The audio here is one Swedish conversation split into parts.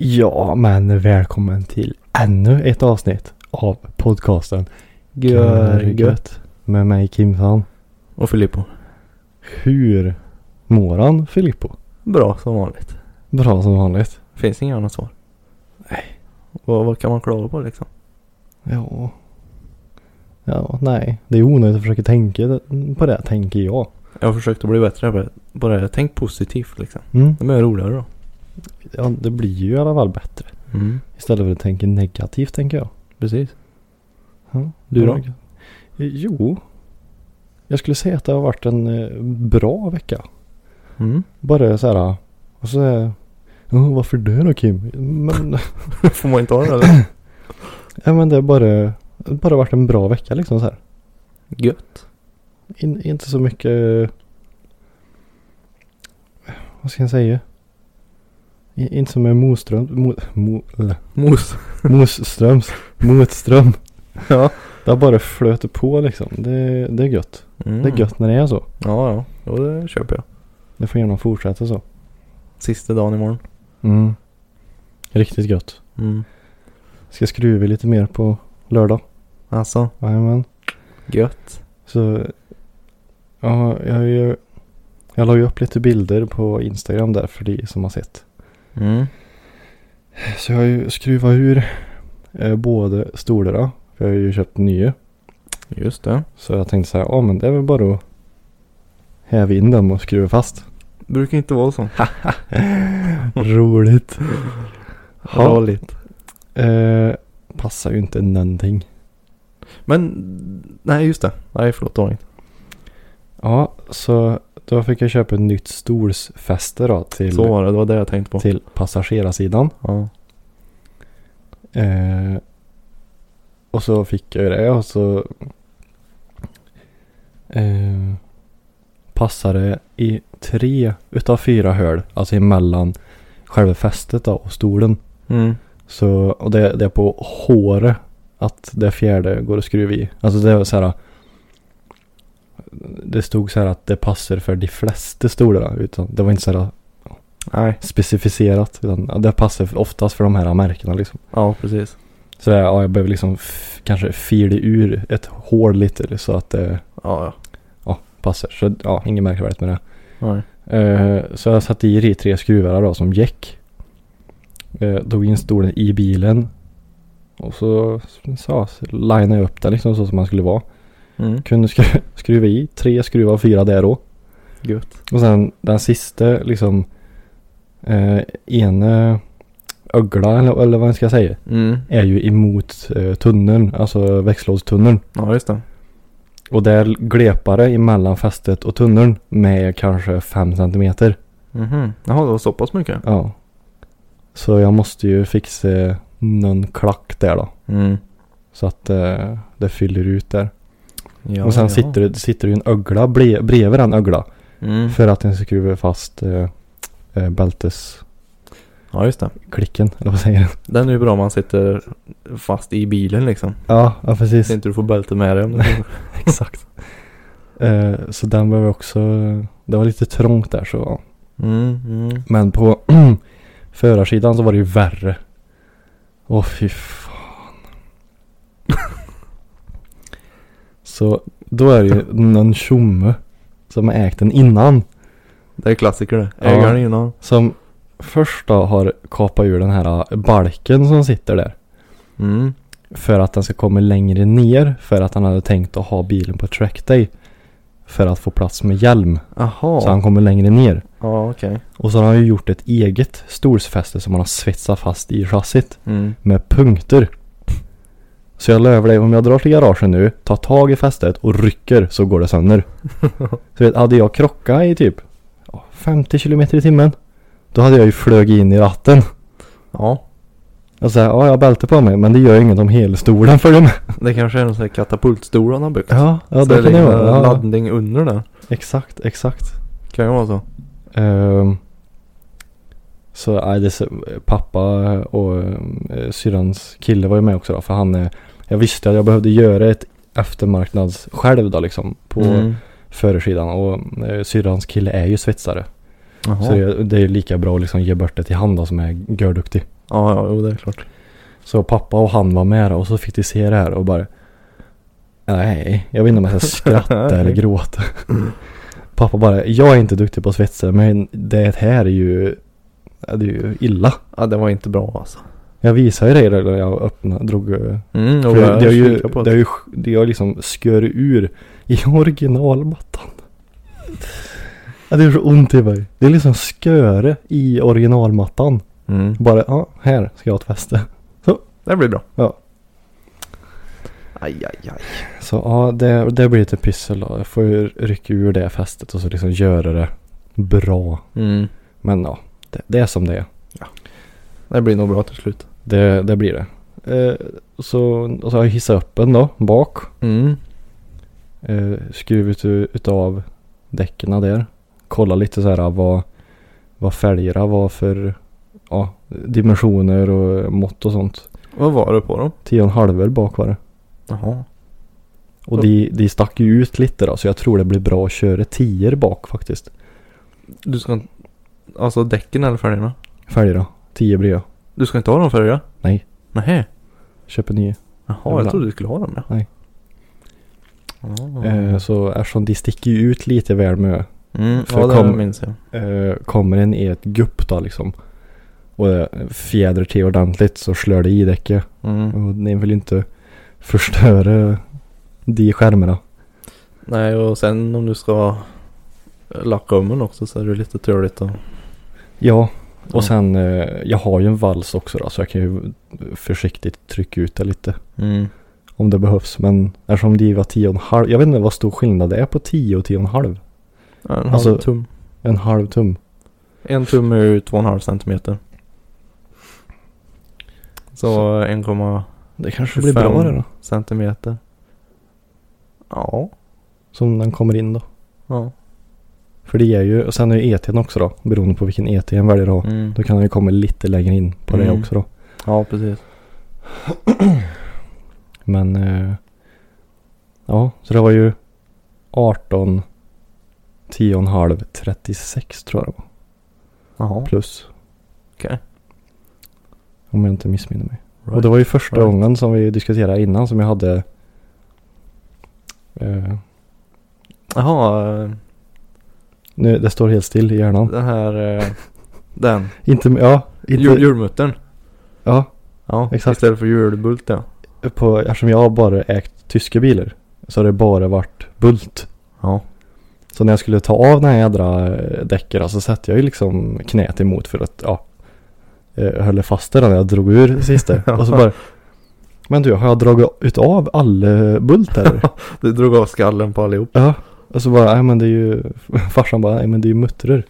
Ja, men välkommen till ännu ett avsnitt av podcasten Görgött. med mig Kimsan. Och Filippo. Hur mår han Filippo? Bra som vanligt. Bra som vanligt. Finns inga annat svar. Nej. Vad, vad kan man klaga på liksom? Ja. Ja, nej. Det är onödigt att försöka tänka på det, tänker jag. Jag har försökt att bli bättre på- det. Tänk positivt liksom. Mm. Det blir roligare då. Ja, det blir ju i alla fall bättre. Mm. Istället för att tänka negativt, tänker jag. Precis. Ja, Du då? Eh, Jo. Jag skulle säga att det har varit en eh, bra vecka. Mm. Bara så här. Och så är oh, varför det då Kim? Men, Får man inte ha det eller? ja, men det har bara, bara varit en bra vecka liksom så här. Gött. In, inte så mycket. Vad ska jag säga? Inte som med Moström. Mo, mo, Mos. Mosströms. Motström. Ja. Det har bara flöt på liksom. Det, det är gött. Mm. Det är gött när det är så. Ja, ja. Jo, det köper jag. Det får gärna fortsätta så. Sista dagen imorgon. Mm. Riktigt gött. Mm. Ska skruva lite mer på lördag. Alltså. Jajamän. Gött. Så ja, jag, jag, jag la ju upp lite bilder på Instagram där för de som har sett. Mm. Så jag har ju skruvat ur eh, båda stolarna. För jag har ju köpt nya. Just det. Så jag tänkte så här, ja men det är väl bara att häva in dem och skruva fast. Brukar inte vara så. Roligt. Roligt. Eh, passar ju inte någonting. Men, nej just det. Nej förlåt, det var inget. Ja, så då fick jag köpa ett nytt stolsfäste då till, Så var det, det var det jag tänkte på. till passagerarsidan. Ja. Eh, och så fick jag ju det och så eh, passade det i tre utav fyra hål. Alltså emellan själva fästet då och stolen. Mm. Så, och det, det är på håret att det fjärde går att skruva i. Alltså det var så här. Det stod så här att det passar för de flesta stolarna. Utan det var inte så här Nej. specificerat. Utan ja, det passar för- oftast för de här märkena liksom. Ja, precis. Så det, ja, jag behöver liksom kanske fila ur ett hål lite så att det Ja, ja. ja, passar. Så ja, inget märkvärdigt med det. Nej. Eh, så jag satte i de tre skruvarna då som gick. Uh, tog in stolen i bilen. Och så, så linade jag upp den liksom så som man skulle vara. Mm. Kunde skru- skruva i tre skruvar och fyra där då. Gött. Och sen den sista liksom uh, ena ögla eller, eller vad jag ska säga. Mm. Är ju emot uh, tunneln, alltså växellådstunneln. Ja, just det. Och där glepar det emellan fästet och tunneln med kanske fem centimeter. Mhm. Jaha, det var så pass mycket? Ja. Så jag måste ju fixa någon klack där då. Mm. Så att eh, det fyller ut där. Ja, och sen ja. sitter det sitter det en ögla bredvid den ögla. Mm. För att den ska skruva fast eh, eh, bältesklicken. Ja, just det. Eller vad säger jag? Den är ju bra om man sitter fast i bilen liksom. Ja, ja precis. Så inte du får bälte med dig. om du- Exakt. Eh, så den behöver också. Det var lite trångt där så. Mm, mm. Men på förarsidan så var det ju värre. Åh fy fan. Så då är det ju någon tjomme som har ägt den innan. Det är klassiker det. Ja. Ägaren innan. Som först då har kapat ur den här balken som sitter där. Mm. För att den ska komma längre ner. För att han hade tänkt att ha bilen på trackday. För att få plats med hjälm. Jaha. Så han kommer längre ner. Ja, okej. Och så har han ju gjort ett eget stolsfäste som han har svetsat fast i chassit. Mm. Med punkter. Så jag lovar dig, om jag drar till garagen nu, tar tag i fästet och rycker så går det sönder. så vet, hade jag krockat i typ ja, 50 km i timmen. Då hade jag ju flög in i ratten. Ja. Och så här, ja jag har bälte på mig men det gör ju inget om helstolen följer med. Det kanske är en sån här katapultstol han har byggt. Ja, ja så det kan det vara. Ja, laddning under den. exakt, exakt. Kan ju vara så. Ehm, så nej, det är pappa och uh, syrrans kille var ju med också då. För han, eh, jag visste att jag behövde göra ett eftermarknads själv då liksom. På Mm. föresidan. Och uh, syrrans kille är ju svetsare. Jaha. Så det, det är lika bra att liksom ge bort det till han då som är görduktig. Ja, ja, jo det är klart. Så pappa och han var med då, och så fick de se det här och bara Nej, jag vet inte om jag ska skratta eller gråta. Pappa bara, jag är inte duktig på att svetsa men det här är ju, det är ju illa. Ja, det var inte bra alltså. Jag visade ju dig när jag öppnade, drog eh, Mm, för det, jag det har ju, det har ju, det har liksom skurit ur i originalmattan. Ja, det är så ont i mig. Det är liksom sköre i originalmattan. Mm. Bara, ja, här ska jag ha ett fäste. Det blir bra. Ja. Aj, aj, aj. Så ja, det, det blir lite pyssel då. Jag får ju rycka ur det fästet och så liksom göra det bra. Mm. Men ja, det, det är som det är. Det blir nog bra till slut. Det, det blir det. Eh, så, så har jag hissat upp den då, bak. Mm. Eh, skruvat u- utav däcken där. Kolla lite så här vad, vad fälgarna var för ja, dimensioner och mått och sånt. Vad var det på dem? 10,5 bak var det. Jaha. Och de, de stack ju ut lite då så jag tror det blir bra att köra 10 bak faktiskt. Du ska. Alltså däcken eller fälgarna? Fälgarna, 10 blir jag. Du ska inte ha dem fälgarna? Nej. Nej. Köper nya. Jaha, Jävlar. jag trodde du skulle ha dem ja. Nej. Eh, så eftersom de sticker ju ut lite väl med Mm, för ja, det kom- minns jag. eh, kommer den i ett gupp då liksom. Och eh, fjädrar till ordentligt så slår det i däcket. Mm. Och ni vill ju inte förstöra de skärmarna. Nej, och sen om du ska lacka om den också så är det lite törligt och... Ja, och sen eh, jag har ju en vals också då så jag kan ju försiktigt trycka ut det lite. Mm. Om det behövs. Men eftersom de var 10,5. Jag vet inte vad stor skillnad det är på 10 och 10,5. En halv Alltså- tum. En halv tum. En tum är ju 2,5 centimeter. Så 1,25 Det kanske blir bra det då. centimeter. Ja. Som den kommer in då. Ja. För det är ju, och sen är ju ET'n också då. Beroende på vilken ET en väljer ha. Mm. Då kan den ju komma lite längre in på det Mm. också då. Ja, precis. Men eh, ja, så det var ju 18, 10,5, 36 tror jag det var. Jaha. Plus. Okej. Om jag inte missminner mig. Right. Och det var ju första Right. gången som vi diskuterade innan som jag hade eh, Jaha, eh, nu, det står helt still i hjärnan. den här... eh, Den. Inte, ja, inte, Hjul, hjulmuttern. ja, Ja, Exakt. istället för hjulbult ja. på, eftersom jag bara ägt tyska bilar så har det bara varit bult. Ja. Så när jag skulle ta av den här jädra eh, däcken så satte jag ju liksom knät emot för att ja, eh, höll fast det när jag drog ur sista. Och så bara, men du har jag dragit utav alla bult eller? Du drog av skallen på allihop. ja. Och så bara, nej men det är ju, farsan bara, nej men det är ju muttrar.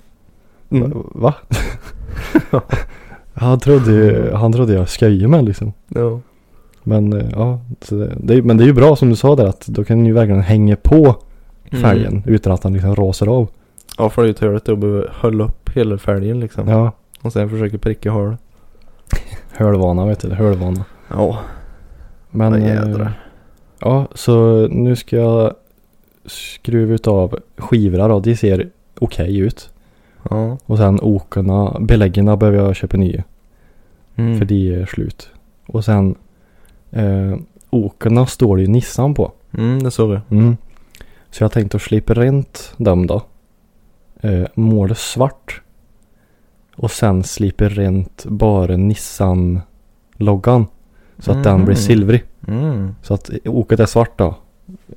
Mm. Va? Va? han, trodde ju, han trodde jag skojade med liksom. Ja. Men eh, ja, det, det, men det är ju bra som du sa där att då kan ju verkligen hänga på fälgen Mm. utan att den liksom rasar av. Ja, för det är ju törligt att behöva hålla upp hela fälgen liksom. Ja, Och sen försöka pricka hål. hölvana vet du, hölvana. Ja. Men jädrar. ja, så nu ska jag skruva utav skivorna då. De ser okej ut. Ja. Och sen okarna, beläggen behöver jag köpa nya. Mm. För de är slut. Och sen eh, okarna står det ju Nissan på. Mm, det såg jag. Mm. Så jag tänkte att slipa rent dem då. Eh, måla svart. Och sen slipa rent bara Nissan-loggan. Så att den blir Mhm. silvrig. Mm. Så att oket är svart då.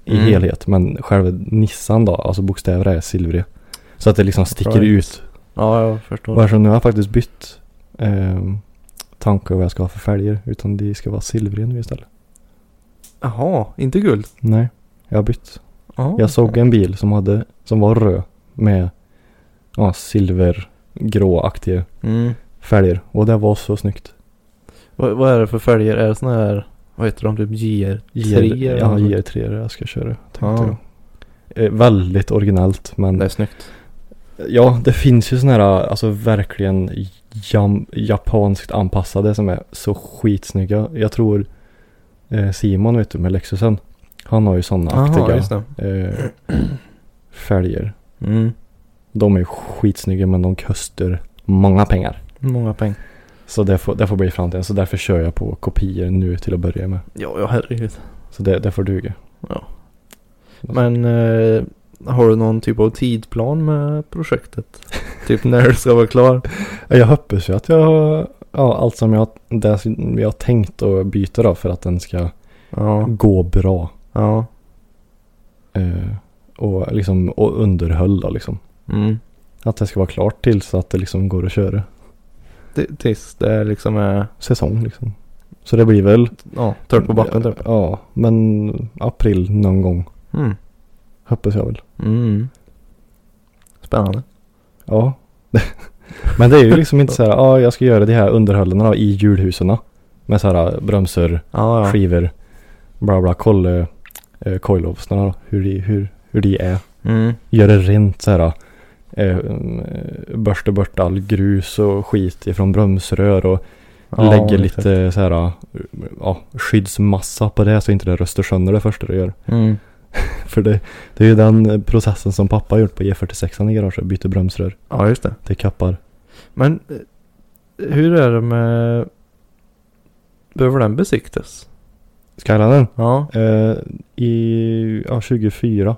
I Mm. helhet. Men själva Nissan då, alltså bokstäverna är silvriga. Så att det liksom sticker ut. Ja, jag förstår. Och eftersom nu har jag faktiskt bytt eh, tanke vad jag ska ha för fälgar. Utan de ska vara silvriga nu istället. Jaha, inte guld? Nej, jag har bytt. Ja. Jag såg en bil som hade, som var röd med ja, silver gråaktiga Mm. fälgar. Och det var så snyggt. Vad, vad är det för fälgar? Är det såna här, vad heter de, typ JR3? JR, ja, eller något? JR3 jag ska köra. Tänkte Ja. jag. Eh, väldigt originellt men Det är snyggt. ja det finns ju såna här alltså verkligen jam, japanskt anpassade som är så skitsnygga. Jag tror eh, Simon vet du med Lexusen. Han har ju sådana aktiga eh, fälgar. Mm. De är skitsnygga men de kostar många pengar. Många pengar. Så det får, det får bli framtiden. Så därför kör jag på kopior nu till att börja med. Ja, ja herregud. Så det, det får duga. Ja. Men eh, har du någon typ av tidplan med projektet? typ när det ska vara klar? Jag hoppas ju att jag ja, allt som jag, det som jag har tänkt att byta då för att den ska Ja. gå bra. Ja. Eh, och liksom och underhåll då liksom. Mm. Att det ska vara klart tills att det liksom går att köra. Det, tills det liksom är, Säsong liksom. Så det blir väl. ja, torrt på backen typ. Ja, men april någon gång. Mm. Hoppas jag väl. Mm. Spännande. Ja. men det är ju liksom inte så här, ja jag ska göra de här underhållen då i julhusen. Med så här bromsar, Ja, ja. skivor, bla bla, kolla eh, coilovsarna hur de, hur, hur de är. Mm. Göra rent så här, eh, mm, borsta bort all grus och skit ifrån bromsrör och Ja, lägger lite så här, ja, skyddsmassa på det så inte det röstar sönder det första det gör. Mm. För det, det är ju den processen som pappa har gjort på E46 i garaget, byter bromsrör Ja, just det. till kappar. Men eh, hur är det med... Behöver den besiktas? Skylinen? Ja. Eh, I ja, 24.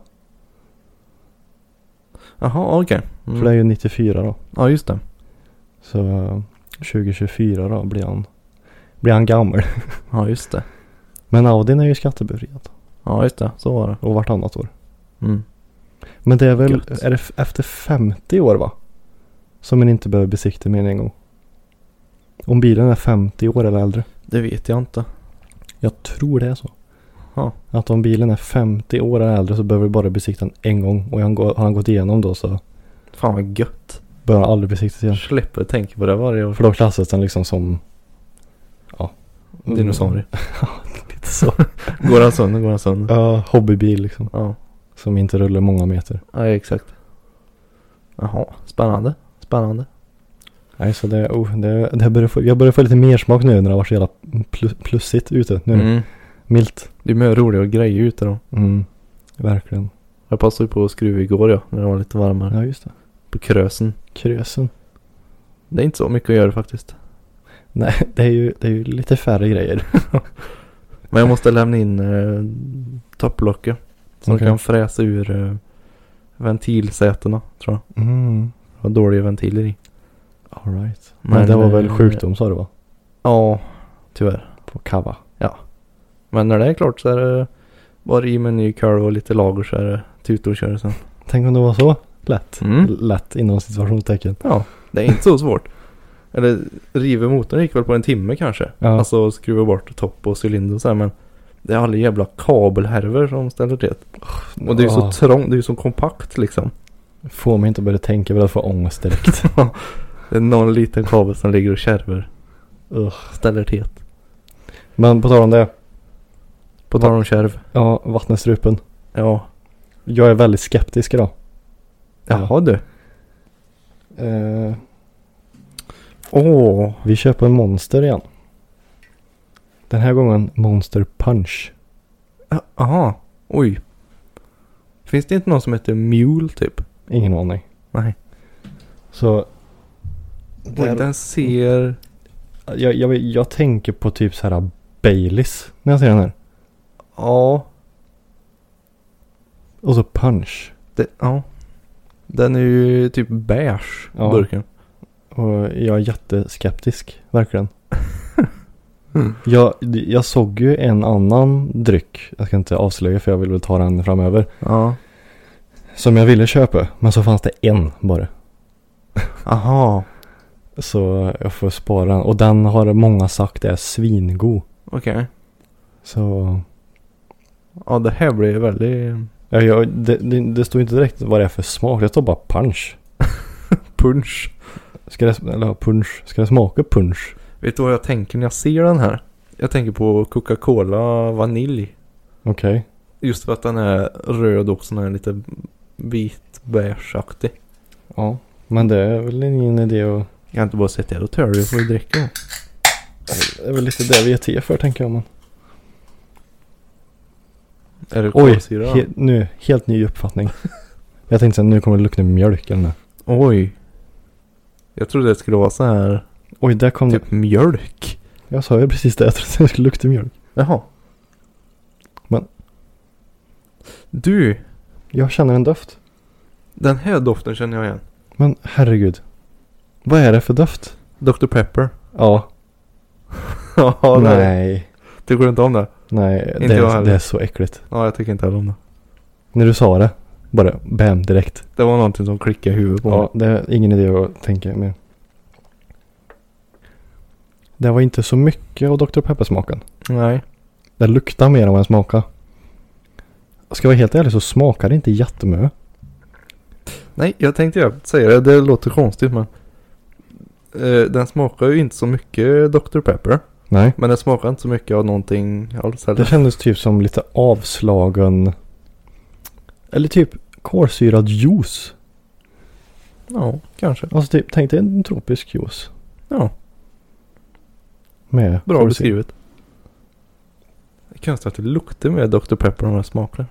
Jaha, okej. Mm. För det är ju 94 då. Ja, just det. Så eh, 2024 då blir han, blir han gammal. Ja, just det. Men Audin är ju skattebefriad. Ja, just det. Så var det. Och vartannat år. Mm. Men det är väl, Gött. är det efter 50 år va? Som man inte behöver besikta mer än en gång. Om bilen är 50 år eller äldre. Det vet jag inte. Jag tror det är så. Ja. Att om bilen är 50 år eller äldre så behöver du bara besikta den en gång. Och han går, har han gått igenom då så Fan vad gött. behöver han aldrig besiktas igen. Slipper tänka på det varje år. För då klassas den liksom som... Ja. Dinosaurie. Lite så. Går han sönder, går han sönder. Ja, hobbybil liksom. Ja. Som inte rullar många meter. Ja, exakt. Jaha, spännande. Spännande. Nej, så det, oh, det, det börjar få, jag börjar få lite mer smak nu när det har varit så jävla plus, plussigt ute. Nu. Mm. Milt. Det är mer roliga grejer ute då. Mm. Verkligen. Jag passade på att skruva igår ja, när det var lite varmare. Ja, just det. På krösen. Krösen. Det är inte så mycket att göra faktiskt. Nej, det är ju, det är ju lite färre grejer. Men jag måste lämna in eh, topplocket. Som Okej. kan fräsa ur eh, ventilsätena tror jag. Mm. Var dåliga ventiler i. All right. Men, Men, det var väl eh, sjukdom sa du va? Ja, tyvärr. På Kava. Men när det är klart så är det bara i med en ny kurv och lite lager så är det tuta och köra sen. Tänk om det var så lätt. Mm. Lätt inom situationstecken. Ja, det är inte så svårt. Eller riva motorn gick väl på en timme kanske. Ja. Alltså skruva bort topp och cylinder och så här, men det är alla jävla kabelhärvor som ställer till det. Och det är ju så trångt, det är ju så kompakt liksom. Får mig inte börja tänka på jag får ångest direkt. Det är någon liten kabel som ligger och kärver. Ugh. Ställer till. Men på tal om det. På tal om kärv. Ja, vattnestrupen. Ja. Jag är väldigt skeptisk idag. Jaha du. Eh, Åh. vi köper en Monster igen. Den här gången Monster Punch. Jaha. Oj. Finns det inte någon som heter Mule typ? Ingen aning. Nej. Så Där- den ser... jag, jag, jag tänker på typ så här Baileys när jag ser den här. Ja. Och så Punch. Det, ja. Den är ju typ beige, Ja. burken. Och jag är jätteskeptisk, verkligen. Mm. Jag, jag såg ju en annan dryck, jag ska inte avslöja för jag vill väl ta den framöver. Ja. Som jag ville köpa, men så fanns det en bara. Aha. Så jag får spara den. Och den har många sagt är svingod. Okej. Så Ja, det här blir väldigt... ja, jag, det, det, det står inte direkt vad det är för smak. Det står bara punch. Punch. ska det, eller punch, ska det smaka punch? Vet du vad jag tänker när jag ser den här? Jag tänker på Coca-Cola vanilj. Okej. Just för att den är röd och sån här lite vit beigeaktig. Ja. Men det är väl ingen idé att... Jag har inte bara sett det. Då tar du får vi dricka. Det är väl lite det vi är till för tänker jag. Men... Är det Oj, kolsyra? he, nu, helt ny uppfattning. jag tänkte att nu kommer det lukta mjölk eller nåt. Oj. Jag trodde det skulle vara så här Oj, där kom typ mjölk. det. Jag sa ju precis det. Jag trodde det skulle lukta mjölk. Jaha. Men- Du, Jag känner en doft. den här doften känner jag igen. Men herregud. Vad är det för doft? Dr Pepper. Ja. ja, nej. Tycker du inte om det? Nej, Inte det, är, det är så äckligt. Ja, jag tycker inte heller om det. När du sa det. Bara bam direkt. Det var någonting som klickade i huvudet på Ja, mig. det är ingen idé att tänka mer. Det var inte så mycket av Dr. Pepper-smaken. Nej. Det luktar mer än vad den smakar. Ska jag vara helt ärlig så smakar det inte jättemycket. Nej, jag tänkte jag säga det. Det låter konstigt men. Eh, den smakar ju inte så mycket Dr Pepper. Nej. Men den smakar inte så mycket av någonting alls Det heller. kändes typ som lite avslagen. Eller typ kolsyrad juice. Ja, kanske. Alltså typ, tänk dig en tropisk juice. Ja, Med bra kolsyra. beskrivet. Det är konstigt att det luktar med Dr Pepper om den smakar.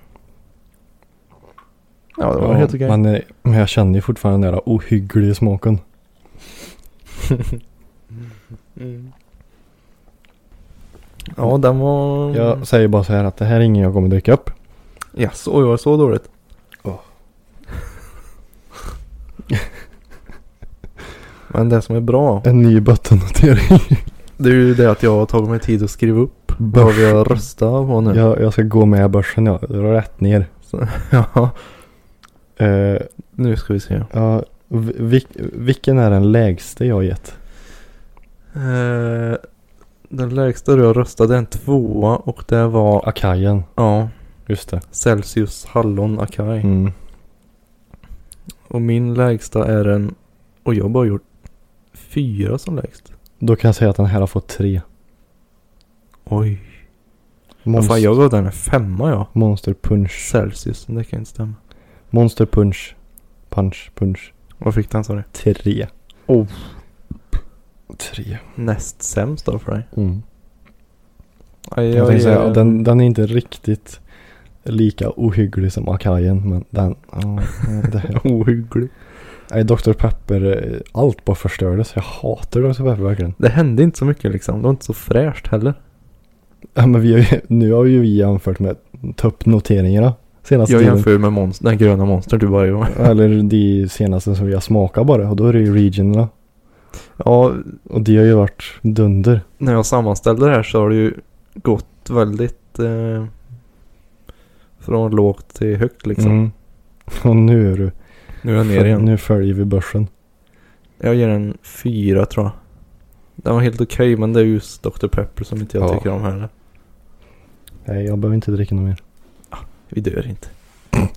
Ja, det var Ja, helt okej. men, eh, men jag känner ju fortfarande den där ohyggliga smaken. Mm. Ja, den var... Jag säger bara så här att det här är ingen jag kommer dricka upp. Yes, oj, var det så dåligt? Ja. Men det som är bra, En ny bottennotering. det är ju det att jag har tagit mig tid att skriva upp vad vi har röstat på nu. jag, jag ska gå med börsen ja. Rätt ner. Så, ja, Eh, nu ska vi se. ja, vil- vilken är den lägsta jag har gett? Eh, den lägsta du har röstat är en tvåa och det var, Akajen. ja, Just det. Celsius Hallon Akai. Mm. Och min lägsta är en, och jag har bara gjort fyra som lägst. Då kan jag säga att den här har fått tre. Oj. Vad Monster, fan, jag gav den en femma ja. Monster punch. Celsius, det kan inte stämma. Monster punch. Punch punch. Vad fick den sa du? Tre. Oh. Tre. Näst sämst då för dig? Mm. Aj, Jag tänkte säga, den, den är inte riktigt lika ohygglig som Akajen. Men den, det här. Ohygglig. Nej, Dr. Pepper, eh, allt bara förstördes. Jag hatar Dr. Pepper verkligen. Det hände inte så mycket liksom. Det var inte så fräscht heller. Ja, men vi har ju, nu har ju vi jämfört med toppnoteringarna senaste Jag tiden. jämför med monster, den gröna monster du bara gör. Eller de senaste som vi har smakat bara. Och då är det ju regionerna. Ja, Och de har ju varit dunder. när jag sammanställde det här så har det ju gått väldigt eh, från lågt till högt liksom. Mm. Och nu är du. Nu är jag ner igen. Nu följer vi börsen. Jag ger en fyra tror jag. Den var helt okej men det är just Dr. Pepper som inte jag Ja. tycker om heller. Nej, jag behöver inte dricka något mer. Vi dör inte.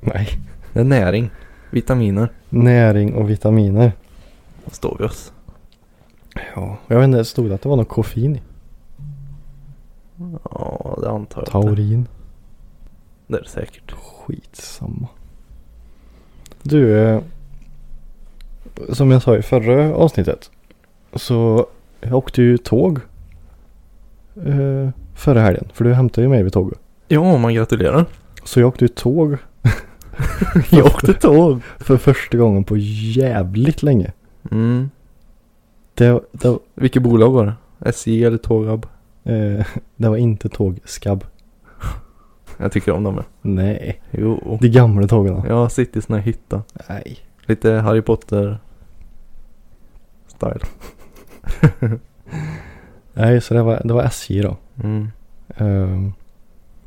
Nej. Det är näring. Vitaminer. Näring och vitaminer. Står vi oss. Ja. Jag vet inte, det stod att det var något koffein i. Ja, det antar jag. Taurin. Det är det säkert. Skitsamma. Du, eh, som jag sa i förra avsnittet. Så jag åkte ju tåg. Eh, förra helgen. För du hämtade ju mig vid tåget. Ja, man gratulerar. Så jag åkte ju tåg Jag åkte tåg. för första gången på jävligt länge. Mm. Det, det, Vilket bolag var det? SJ eller Tågab? eh, det var inte tågskabb. Jag tycker om dem. ja. Nej. Jo. De gamla tågen. Har suttit i sån här hytta. Nej. Lite Harry Potter style. Nej, så det var, det var SJ då. Mm. Ehm,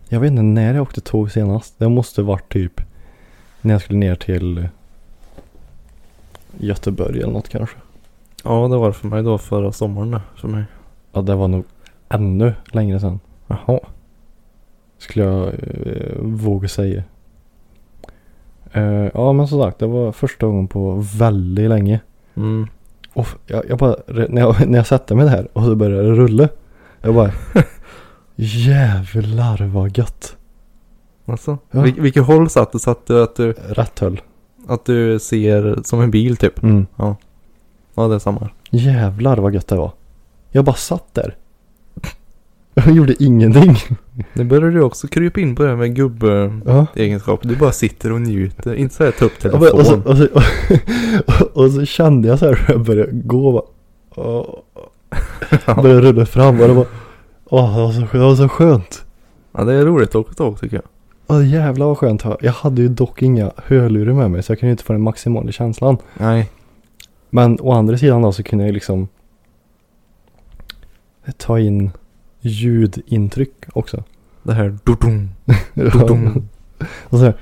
jag vet inte när jag åkte tåg senast. Det måste varit typ när jag skulle ner till Göteborg eller något kanske. Ja, det var det för mig då förra sommaren för mig. Ja, det var nog ännu längre sedan. Jaha. Skulle jag eh, våga säga. Eh, ja, men som sagt, det var första gången på väldigt länge. Mm. Och jag, jag bara, när jag, när jag satte mig där och så började det rulla. Jag bara, jävlar vad gött. Alltså, Ja. Vil- vilket håll satt du? Satt du att du, Rätt höll. Att du ser som en bil typ? Mm. Ja, det är samma. Jävlar vad gött det var. Jag bara satt där. Jag gjorde ingenting. Nu börjar du också krypa in på det här med gubbegenskap. Ja. Du bara sitter och njuter. Inte så här ta upp bara- och, så, telefon. och, så, och, och så kände jag så här hur jag började gå. Bara, och, började rulla fram och det var, åh, det, var så, det var så skönt. Ja, det är roligt att åka tåg tycker jag. Åh, jävlar vad skönt. Jag hade ju dock inga hörlurar med mig så jag kunde ju inte få den maximala känslan. Nej. Men å andra sidan då så kunde jag liksom ta in ljudintryck också. Det här dudum, dudum. och så här,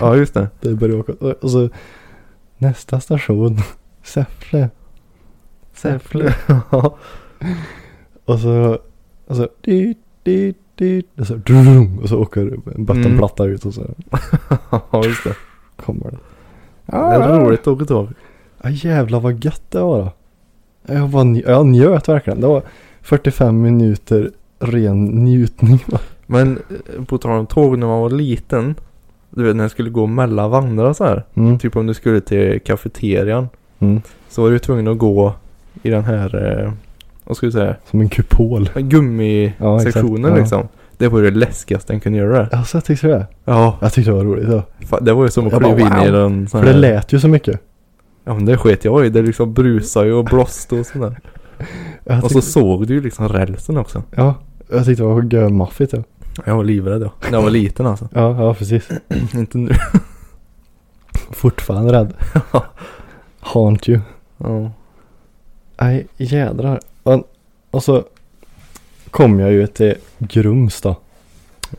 Ja, just det. det började åka. Och så nästa station, Säffle. Säffle. Och så, och så, dit, dit, dit. Och så, och så åker en vattenplatta ut och så ja, just det. kommer det. Det är roligt att åka tåg. Ja jävlar vad gött det var då. Jag, nj- jag njöt verkligen. Det var 45 minuter ren njutning. Men eh, på tal om tåg när man var liten. Du vet när jag skulle gå mellan vagnar så här. Mm. Typ om du skulle till kafeterian. Mm. Så var du tvungen att gå i den här, eh, vad ska vi säga, Som en kupol. gummisektionen Ja, liksom. Det var det läskigaste en kunde göra. Alltså jag tyckte det. Ja. Jag tyckte det var roligt. Ja. Det var ju som att kliva in i wow. en sån För det lät ju så mycket. Ja men det sket jag i. Det liksom brusade ju och blåste och sådär. Jag Och så tyckte, såg du ju liksom rälsen också. Ja, jag tyckte det var görmaffigt. Ja. Jag var livrädd då. När jag var liten alltså. ja, ja precis. Inte nu. Fortfarande rädd. Haunt you. Ja. Nej, jädrar. Och, och så kom jag ju till Grums då.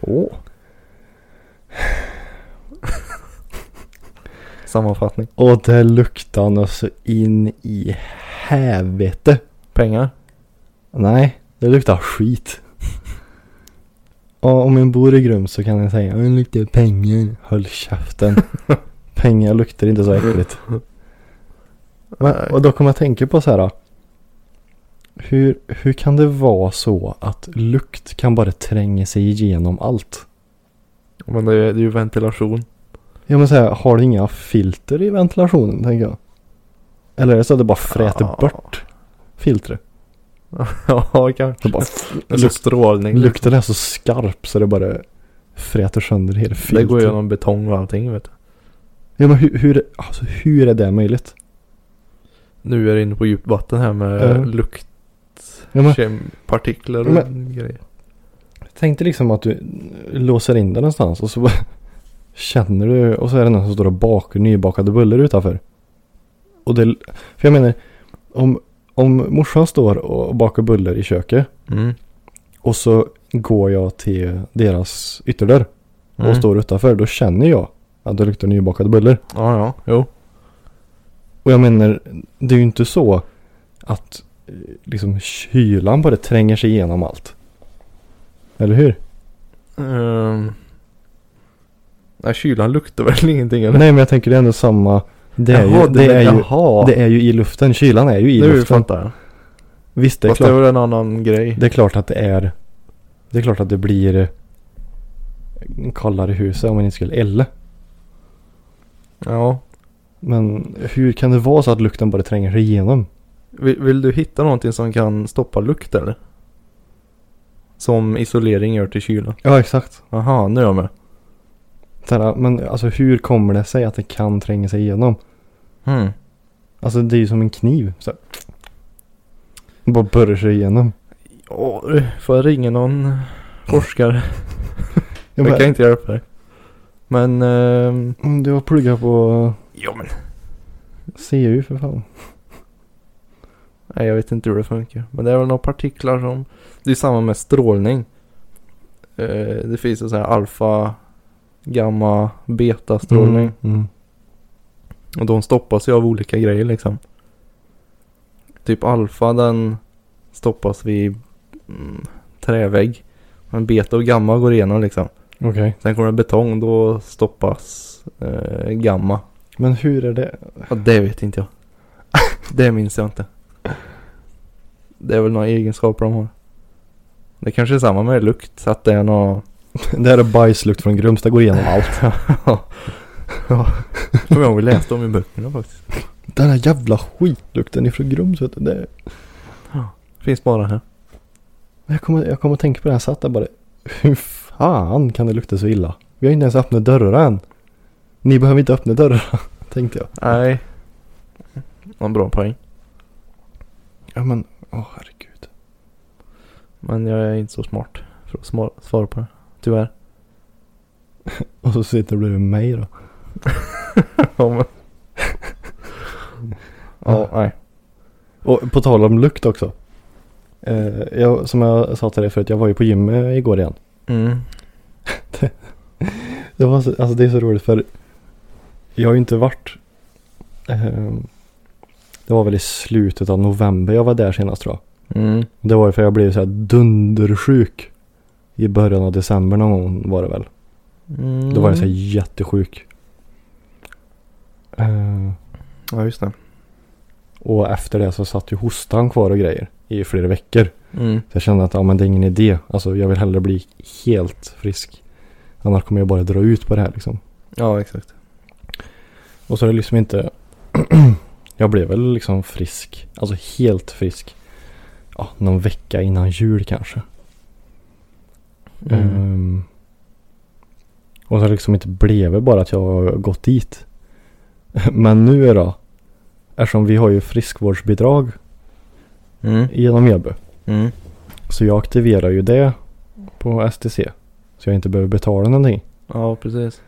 Åh. Sammanfattning. Och det luktade något så in i helvete. Pengar. Nej, det luktar skit. Och om man bor i Grums så kan jag säga det luktar pengar. Håll käften. pengar luktar inte så äckligt. Men, och då kommer jag tänka på så här. Hur, hur kan det vara så att lukt kan bara tränga sig igenom allt? Men det är, det är ju ventilation. Ja men här, har du inga filter i ventilationen tänker jag? Eller är det så att det bara fräter Ja. bort filtret? ja kanske. Det bara Alltså strålning. Lukten är så skarp så det bara fräter sönder hela Det filtret. går genom betong och allting vet du. Ja men hur, hur, alltså, hur är det möjligt? Nu är det inne på djupt vatten här med Ja. lukt. Ja, men, Kempartiklar och grejer. tänk dig liksom att du låser in den någonstans och så känner du och så är det någon som står och bakar nybakade bullar utanför. Och det, för jag menar, om, om morsan står och bakar bullar i köket Mm. och så går jag till deras ytterdörr och Mm. står utanför, då känner jag att det luktar nybakade bullar. Ja, ja, jo. Och jag menar, det är ju inte så att liksom kylan bara tränger sig igenom allt. Eller hur? Um, nej, kylan luktar väl ingenting eller? Nej men jag tänker det är ändå samma. Det är, Jaha, ju, det, är ju, det är ju i luften. Kylan är ju i nu luften. fattar jag. Visst det är, Fast det klart, var en annan grej. det är klart att det är. Det är klart att det blir kallare i huset om man inte skulle elda. Ja. Men hur kan det vara så att lukten bara tränger sig igenom? Vill, vill du hitta någonting som kan stoppa lukt eller? Som isolering gör till kyla. Ja exakt. Aha, nu är jag med. Här, Men alltså hur kommer det sig att det kan tränga sig igenom? Hmm. Alltså det är ju som en kniv. Så här. Bara börjar sig igenom. Ja, får jag ringa någon forskare? Jag kan inte hjälpa dig. Men, "Mm, Du har pluggat på ja men. CU för fan. Nej, jag vet inte hur det funkar. Men det är väl några partiklar som... Det är samma med strålning. Eh, det finns ju så här alfa, gamma, beta strålning. Mm, mm. Och de stoppas ju av olika grejer liksom. Typ alfa den stoppas vid mm, trävägg. Men beta och gamma går igenom liksom. Okej. Sen kommer det betong då stoppas eh, gamma. Men hur är det? Ja, det vet inte jag. det minns jag inte. Det är väl några egenskaper de har. Det kanske är samma med lukt, att det är något... Det här är bajslukt från Grums, det går igenom allt. ja. Kommer jag ihåg vi läste om i böckerna faktiskt. Den här jävla skitlukten ifrån Grums vet du. Det... Finns bara här. Jag kommer, jag kommer att tänka på det här, satt där bara. Hur fan kan det lukta så illa? Vi har inte ens öppnat dörrar än. Ni behöver inte öppna dörrar, tänkte jag. Nej. En bra poäng. Ja men, åh herregud. Men jag är inte så smart för att svara på det. Tyvärr. Och så sitter du bredvid mig då. ja, men. ja, nej. Och på tal om lukt också. Eh, jag, som jag sa till dig förut, jag var ju på gym eh, igår igen. Mm. Det, var så, alltså det är så roligt för jag har ju inte varit. ehm, det var väl i slutet av november jag var där senast tror jag. Mm. Det var ju för jag blev så här dundersjuk. I början av december någon gång var det väl. Mm. Då var jag så här jättesjuk. Eh, Ja, just det. och efter det så satt ju hostan kvar och grejer i flera veckor. Mm. Så jag kände att ja, men det är ingen idé. Alltså jag vill hellre bli helt frisk. Annars kommer jag bara dra ut på det här liksom. Ja, exakt. Och så är det liksom inte. jag blev väl liksom frisk. Alltså helt frisk. Ja, någon vecka innan jul kanske. Mm. Ehm, och så liksom inte blivit bara att jag har gått dit. Men nu då. Eftersom vi har ju friskvårdsbidrag Mm. genom Mjölby. Mm. Så jag aktiverar ju det på STC. Så jag inte behöver betala någonting. Ja, precis.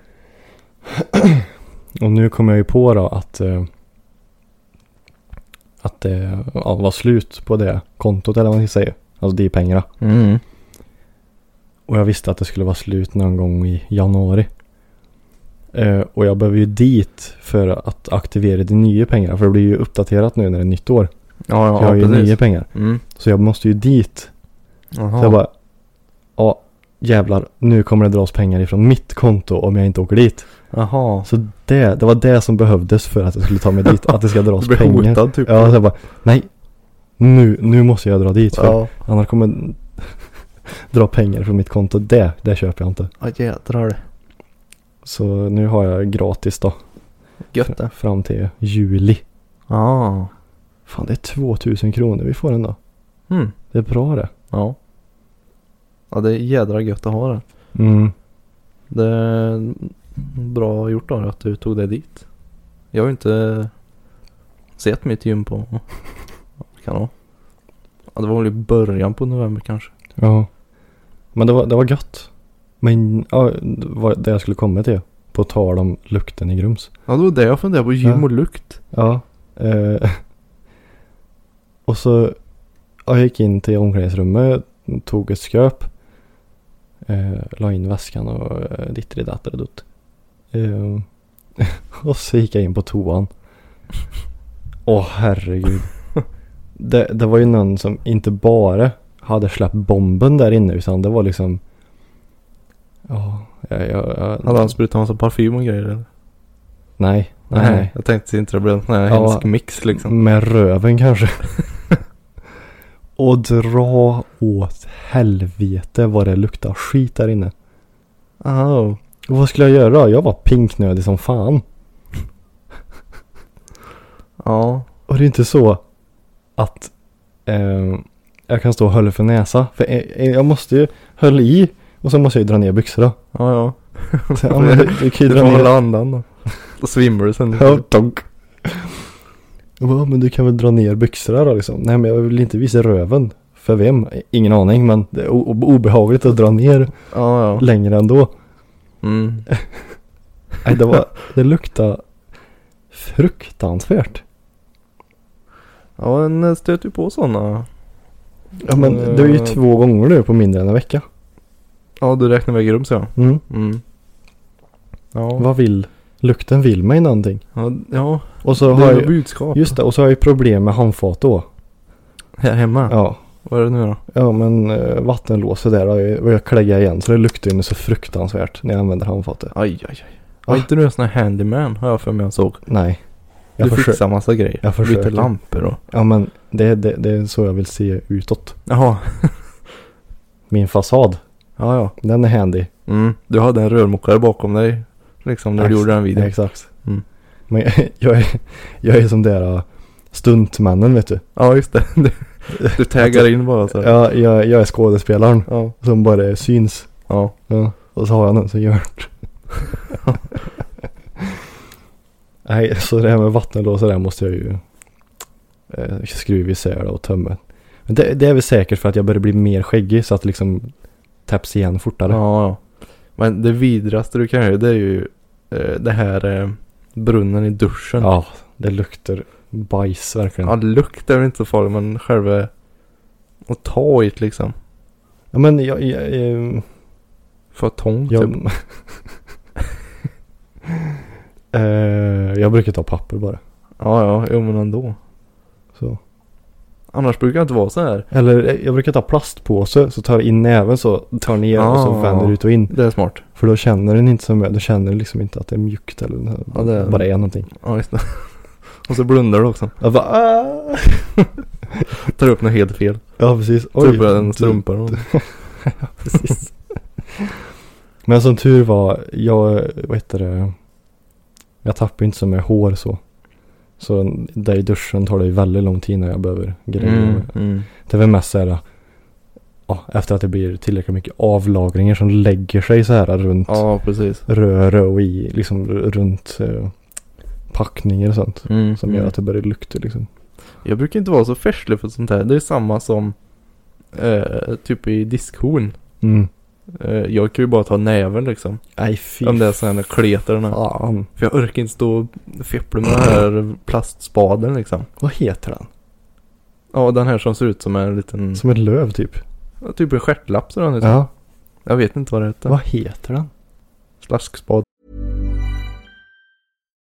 Och nu kommer jag ju på då att eh, att det ja, var slut på det kontot eller vad man ska säga. Alltså de pengarna. Mm. Och jag visste att det skulle vara slut någon gång i januari. Eh, och jag behöver ju dit för att aktivera de nya pengarna. För det blir ju uppdaterat nu när det är nytt år. Ja, ja, jag har ju precis. nya pengar. Mm. Så jag måste ju dit. Jaha. Så jag bara. Ja jävlar. Nu kommer det dras pengar ifrån mitt konto om jag inte åker dit. Jaha. Så det, det var det som behövdes för att jag skulle ta mig dit. Att det ska dras Du pengar. hotad typ. Ja, så jag bara. Nej. Nu, nu måste jag dra dit. För Ja. annars kommer dra pengar från mitt konto. Det, det köper jag inte. Ja, jädrar. Så nu har jag gratis då. Gött det. Fram till juli. Ja. Fan det är 2000 kronor vi får ändå. Mm. Det är bra det. Ja. Ja, det är jädra gött att ha det. Mm. Det bra gjort då att du tog det dit. Jag har ju inte sett mitt gym på, kan det? Ja, det var väl i början på november kanske. Ja. Men det var, det var gött. Men ja, det var det jag skulle komma till. På tal om lukten i Grums. Ja, det var det jag funderade på. Gym Ja. och lukt. Ja. Eh, och så ja, jag gick in till omklädningsrummet. Tog ett sköp. Eh, la in väskan och eh, dittri dattare dutt. Eh, och så gick jag in på toan. Åh herregud. Det, det var ju någon som inte bara hade släppt bomben där inne utan det var liksom. Ja, jag, jag, jag, Hade han sprutat massa parfym och grejer eller? Nej, nej, nej. Jag tänkte inte det blev en sån här Ja. hemsk mix liksom. Med röven kanske. Och dra åt helvete vad det luktar skit där inne. Oh. Och vad skulle jag göra? Jag var pinknödig som fan. Ja. Och det är inte så att eh, jag kan stå och hålla för näsa. För jag, jag måste ju hålla i och så måste jag ju dra ner byxorna. Ja, ja. Så, ja, men, du, du kan ju dra ner. hålla andan då. Då svimmar du sen. Ja, donk. Jag bara, men du kan väl dra ner byxorna då liksom. Nej men jag vill inte visa röven. För vem? Ingen aning men det är obehagligt att dra ner Ja, ja. längre ändå. Mm. Nej det var, det luktade fruktansvärt. Ja, en stöter ju på sådana. Ja men det är ju två gånger nu på mindre än en vecka. Ja, du räknar med grums ja. Mm. Mm. Ja. Vad vill, lukten vill mig någonting. Ja, ja. Och så det har är jag, budskap. just det, och så har jag ju problem med handfat då. Här hemma? Ja. Vad är det nu då? Ja men eh, vattenlåset där har jag, och jag kläggar igen så det luktar ju så fruktansvärt när jag använder handfatet. Aj, aj, aj. Var inte du en sån här handyman har jag för mig jag såg? Nej. Du Jag försöker. fixar massa grejer. Jag Byter försöker. lampor och... Ja men det, det, det är så jag vill se utåt. Jaha. Min fasad, Ja, ja. den är handy. Mm. Du hade en rörmokare bakom dig. Liksom när du Ex- gjorde den videon. Exakt. Mm. Men jag är, jag är som där uh, stuntmännen vet du. Ja, just det. Du, taggar in bara så. Ja, jag, jag är skådespelaren Ja. som bara syns. Ja. Ja, och så har jag någon som gör det. Nej, så det här med vattenlås och det här måste jag ju eh, skruva isär och tömma. Men det, det är väl säkert för att jag börjar bli mer skäggig så att liksom täpps igen fortare. Ja, ja. Men det vidraste du kan göra det är ju eh, det här eh, brunnen i duschen. Ja, det luktar bajs verkligen. Ja, lukt är väl inte så farligt men själva att ta i det liksom. Ja, men jag, jag, jag, För tång typ. jag, eh, jag brukar ta papper bara. Ja, ja, jo men ändå. Så. Annars brukar det inte vara så här. Eller eh, jag brukar ta plastpåse så tar jag in näven så tar ner och så Ah. vänder ut och in. Det är smart. För då känner den inte som Då känner den liksom inte att det är mjukt eller Ja, det är- bara är någonting. Ja, just det. Och så blundar du också. Jag bara ah! Tar upp något helt fel. Ja precis. Tar upp en strumpa. och- Precis. Men som tur var, jag, vad heter det, jag tappar inte så med hår så. Så där i duschen tar det ju väldigt lång tid när jag behöver grejer. Mm, mm. Det är väl mest så här, ja, efter att det blir tillräckligt mycket avlagringar som lägger sig så här runt Ja, precis. röret och i, liksom runt eh, packningar och sånt. Mm, Som gör att det börjar lukta liksom. Jag brukar inte vara så färslig för sånt här. Det är samma som eh, typ i diskhon. Mm. Eh, jag kan ju bara ta näven liksom. Nej fy Om det är sån här kleterna. fan. För jag orkar inte stå och fippla med den här plastspaden liksom. Vad heter den? Ja, den här som ser ut som en liten, Som ett löv typ. ja, typ en stjärtlapp sådär. Liksom. Ja. Jag vet inte vad det heter. Vad heter den? Slaskspad.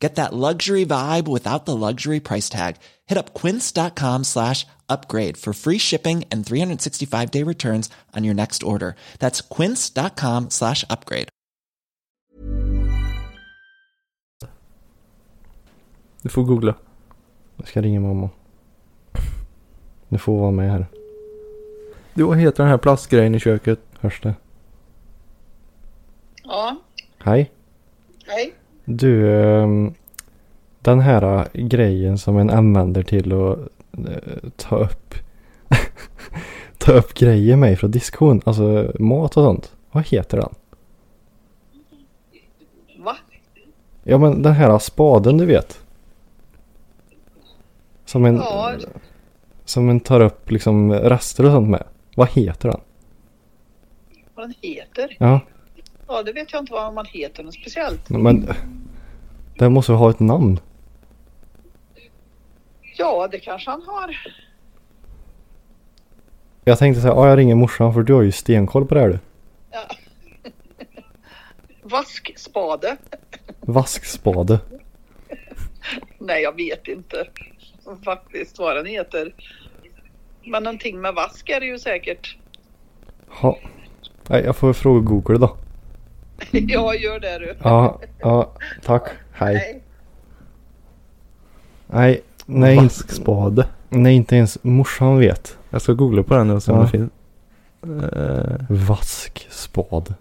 Get that luxury vibe without the luxury price tag. Hit up quince.com slash upgrade for free shipping and 365 day returns on your next order. That's quince.com slash upgrade. Du får googla. Jag ska ringa mamma. Du får vara med här. Du, vad heter den här plastgrejen i köket? Hörs det? Ja, Hej. hej. Du, ehm, den här äh, grejen som en använder till att eh, ta upp ta upp grejer med från diskon, alltså mat och sånt. Vad heter den? Va? Ja men den här spaden du vet. Som en, Ja. som en tar upp liksom rester och sånt med. Vad heter den? Vad den heter? Ja, Ja, det vet jag inte vad man heter något speciellt. men den måste ha ett namn. Ja, det kanske han har. Jag tänkte säga, ja jag ringer morsan för du har ju stenkoll på det här du. Vaskspade? Vaskspade. Nej, jag vet inte faktiskt vad den heter. Men någonting med vask är det ju säkert. Ha. Nej, jag får fråga Google då. Ja, gör det du. Ja, ja, tack. Hej. Nej. Nej, Vaskspade. nej, inte ens morsan vet. Jag ska googla på den nu och se om Ja. det finns. Eh, Vaskspad.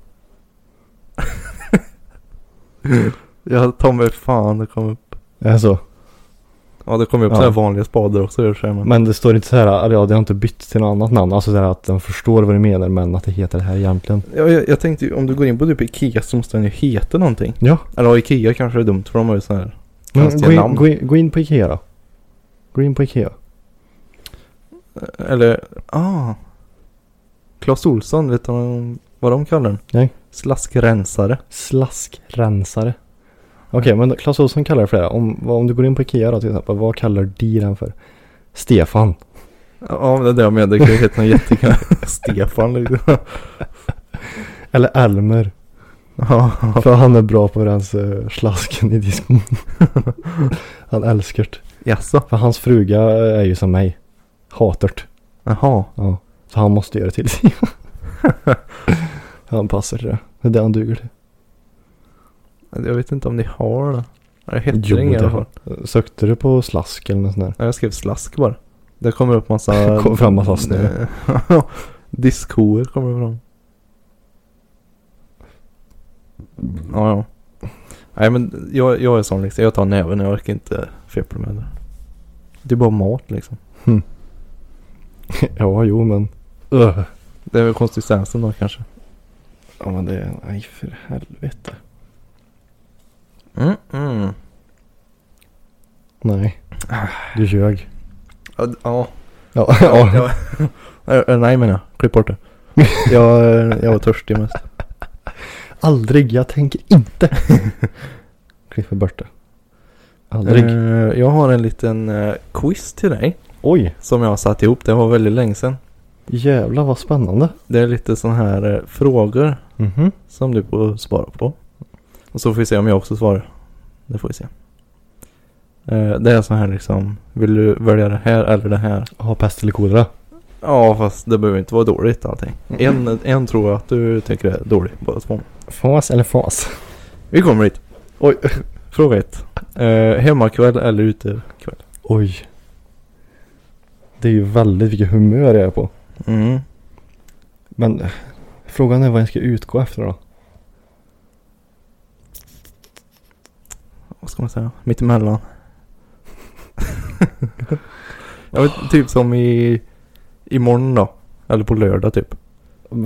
jag tar mig fan det kom upp. Är det så? Ja det kommer upp Ja. sådana här vanliga spader också gör så här, men... Men det står inte så här, ja det har inte bytt till något annat namn. Alltså så här att de förstår vad du menar men att det heter det här egentligen. Ja, jag, jag tänkte ju om du går in på typ Ikea så måste den ju heta någonting. Ja. Eller Ikea kanske är dumt för de har ju sådana här Men gå, in, namn. gå, in, gå in på Ikea då. Gå in på Ikea. Eller, ah. Clas Olsson, vet du vad de kallar den? Nej. Slaskrensare. Slaskrensare. Okej men Clas Ohlson kallar det för det. Om, om du går in på Ikea då till exempel. Vad kallar de den för? Stefan. Ja, det är det jag menar. Det kan ju heta något jättekul. Stefan liksom. Eller Elmer. Ja, För han är bra på ens uh, slasken i diskon. han älskar det. jaså? För hans fruga är ju som mig. Hatar. Jaha. Ja. Så han måste göra det till sig. han passar till det. Det är det han duger till. Jag vet inte om ni har det. Det heter Jo, det i alla fall. Sökte du på slask eller något sånt där? Ja, Jag skrev slask bara. Det kommer upp massa... Kom fram massa snö. Diskhoer kommer fram. Ja, ja. Nej men jag, jag är sån liksom. Jag tar näven. Jag orkar inte feppla med det. Det är bara mat liksom. ja, jo men. Det är väl konsistensen då kanske. Ja men det är, nej för helvete. Mm, mm. Nej. Du ljög. Ja. ja. Ja, ja. ja. Nej menar jag. Klipp bort det. Jag, jag var törstig mest. Aldrig, jag tänker inte. Klipper bort det. Aldrig. Eh, jag har en liten eh, quiz till dig. Oj, Som jag har satt ihop. Det var väldigt länge sedan. jävlar vad spännande. Det är lite sån här eh, frågor Mhm. som du får svara på. Och så får vi se om jag också svarar. Det får vi se. Eh, det är så här liksom. Vill du välja det här eller det här? Ha pest eller kolera. Ja fast det behöver inte vara dåligt allting. En, en tror jag att du tycker är dålig båda två. Fas eller fas? Vi kommer dit. Oj. Fråga ett. Eh, hemmakväll eller utekväll? Oj. Det är ju väldigt vilket humör jag är på. Mm. Men eh, frågan är vad jag ska utgå efter då. Vad ska man säga? Mittemellan. jag vet, typ som i imorgon då. Eller på lördag typ.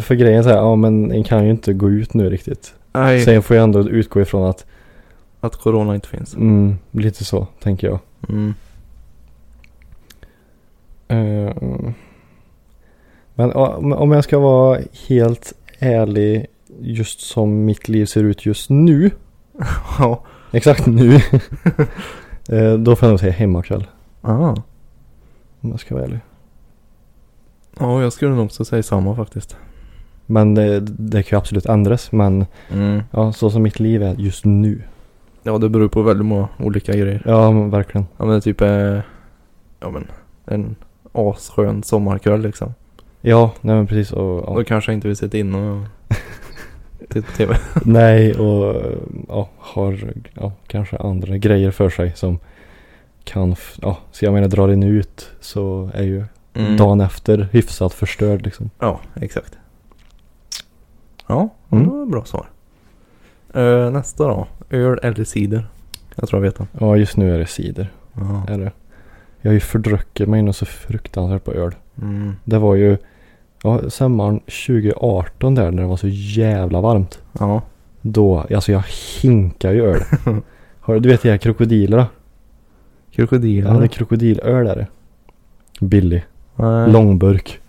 För grejen är så här, ja men en kan ju inte gå ut nu riktigt. Nej. Sen får jag ändå utgå ifrån att, Att corona inte finns. mm, lite så tänker jag. Mm. Eh, men ja, om- om jag ska vara helt ärlig just som mitt liv ser ut just nu. Ja. Exakt nu. eh, då får jag nog säga hemmakväll. Ah. Om jag ska vara ärlig. Ja, jag skulle nog också säga samma faktiskt. Men det, det kan ju absolut ändras. Men Mm. ja, så som mitt liv är just nu. Ja, det beror på väldigt många olika grejer. Ja, men verkligen. Ja, men det är typ eh, ja, men en asskön sommarkväll liksom. Ja, nej men precis. Och, Då ja. kanske jag inte vill sitta inne och på tv. Nej, och ja, har ja, kanske andra grejer för sig som kan, ja, så jag menar drar den ut så är ju Mm. dagen efter hyfsat förstörd liksom. Ja, exakt. Ja, Mm. det var bra svar. Eh, nästa då. Öl eller cider? Jag tror jag vet den. Ja, just nu är det cider. Är det. Jag har ju fördruckit mig något så fruktansvärt på öl. Mm. Det var ju, ja, sommaren 2018 där när det var så jävla varmt. Ja. Då, alltså jag hinkar ju öl. Har, du vet de här krokodilerna? Krokodiler? Ja, det är krokodilöl är det. Billig. Nej. Långburk.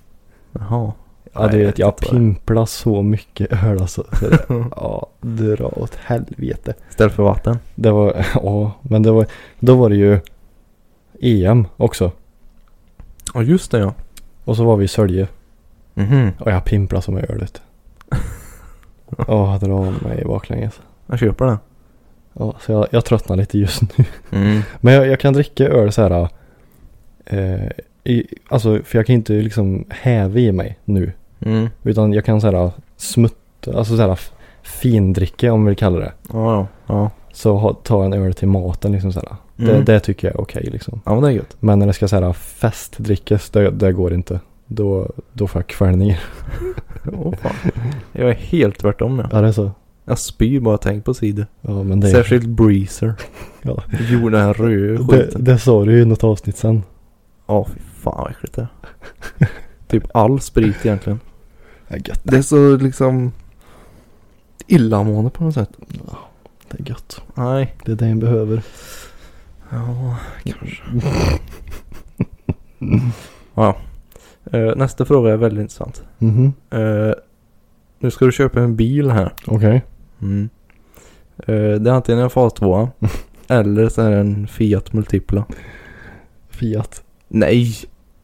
Jaha. Ja, jag vet jag pimplar så mycket öl alltså. Så det, ja, dra åt helvete. Istället för vatten? Det var, ja, men det var, då var det ju EM också. Ja, just det ja. Och så var vi i Sölje. Mhm. Och jag pimplar som jag ölet. Ja, dra mig baklänges. Jag köper det. Ja, så jag, jag tröttnar lite just nu. Mm. Men jag, jag kan dricka öl så här. Eh, i, alltså, för jag kan inte liksom häva i mig nu. Mm. Utan jag kan så här smutta, alltså så här findricka om vi vill kalla det. Ja, ja. Ja. Så ha, ta en öl till maten liksom så här. Det, Mm. det tycker jag är okej liksom. ja, men det är gött. Men när det ska så här festdrickas, det, det går inte. Då, då får jag kvällningar. Fan. Jag är helt tvärtom ja. Ja det är så. Jag spyr bara tänk på sidor. Ja men det, Särskilt Breezer. Ja. Gjorde den här röda det, skiten. det sa du ju i något avsnitt sen. Ja, fy fan vad äckligt det är. typ all sprit egentligen. Det är gött. Det är så liksom illamående på något sätt. Det är gött. Nej. Det är det en behöver. Ja, kanske. ja. Eh, nästa fråga är väldigt intressant. Mhm. Eh, nu ska du köpa en bil här. Okej. Mm. Eh, det är antingen en fas 2 eller så är det en Fiat Multipla. Fiat. Nej!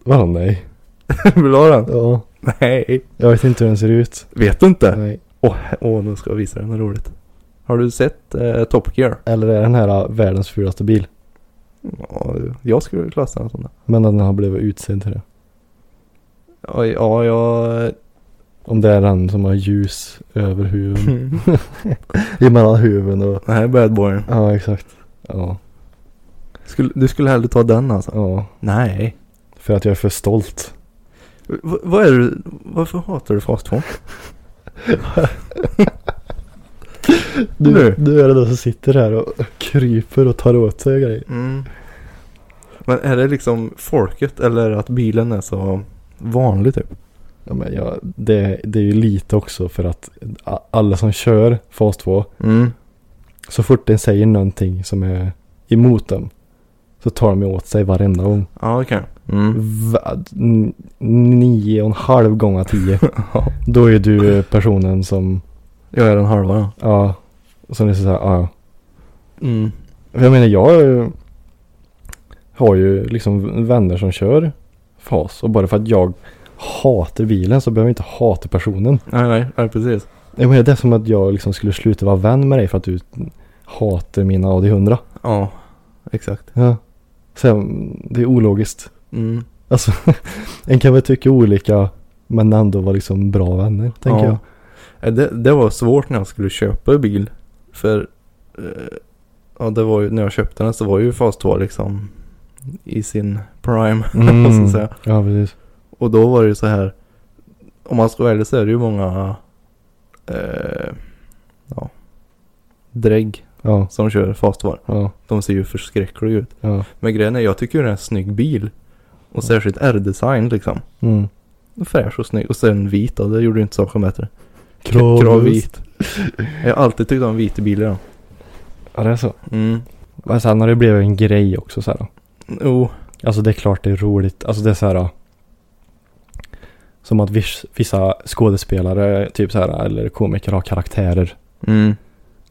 Vadå nej? Vill du ha den? Ja. Nej. Jag vet inte hur den ser ut. Vet du inte? Nej. Åh, åh, nu ska jag visa dig något roligt. Har du sett eh, Top Gear? Eller är den här äh, världens fulaste bil? Ja, jag skulle klassa den som det. Men den har blivit utsedd till det. Ja, ja, jag... Om det är den som har ljus över huven. Emellan huven och... Det här är bad boyen. Ja exakt. Ja. Skulle, du skulle hellre ta den alltså? Ja. Nej. För att jag är för stolt. V- vad är du? Varför hatar du fas 2? Du, Nu. du är då som sitter här och kryper och tar åt sig grejer. Mm. Men är det liksom folket eller att bilen är så vanlig typ? Ja, men jag, det, det är ju lite också för att alla som kör fas 2 Mm. så fort den säger någonting som är emot dem så tar de ju åt sig varenda gång. Ja, okej. Mm. Va, n- nio och en halv gång av tio. Då är du personen som, Jag är den halva då. ja, som är så här, ja. Mm. Jag menar jag har ju liksom vänner som kör fas och bara för att jag hatar bilen så behöver jag inte hata personen. Nej, nej, nej, precis. Jag menar det som att jag liksom skulle sluta vara vän med dig för att du hatar min Audi 100. Ja, exakt. Ja. Så det är ologiskt. Mm. Alltså, en kan väl tycka olika men ändå vara liksom bra vänner, tänker ja. Eh, Det, det var svårt när jag skulle köpa bil. För eh, ja, det var ju, när jag köpte den så var ju fas 2 liksom i sin prime. Mm. så att säga. Ja, precis. Och då var det ju så här. Om man ska vara ärlig så är det ju många eh, ja, drägg Ja, som kör fas 2. ja, De ser ju förskräckliga ut. ja. Men grejen är jag tycker ju det är en snygg bil. Och särskilt R-design liksom. Mm. Fräsch och snygg. Och sen vit då, det gjorde ju inte saken bättre. Kravvit. Jag har alltid tyckt om vita bilar. då. Ja, det är så. Mm. Men sen har det blivit en grej också så här. Jo. Alltså det är klart det är roligt. Alltså det är så här. Som att viss, vissa skådespelare, typ så här, eller komiker har karaktärer. Mm.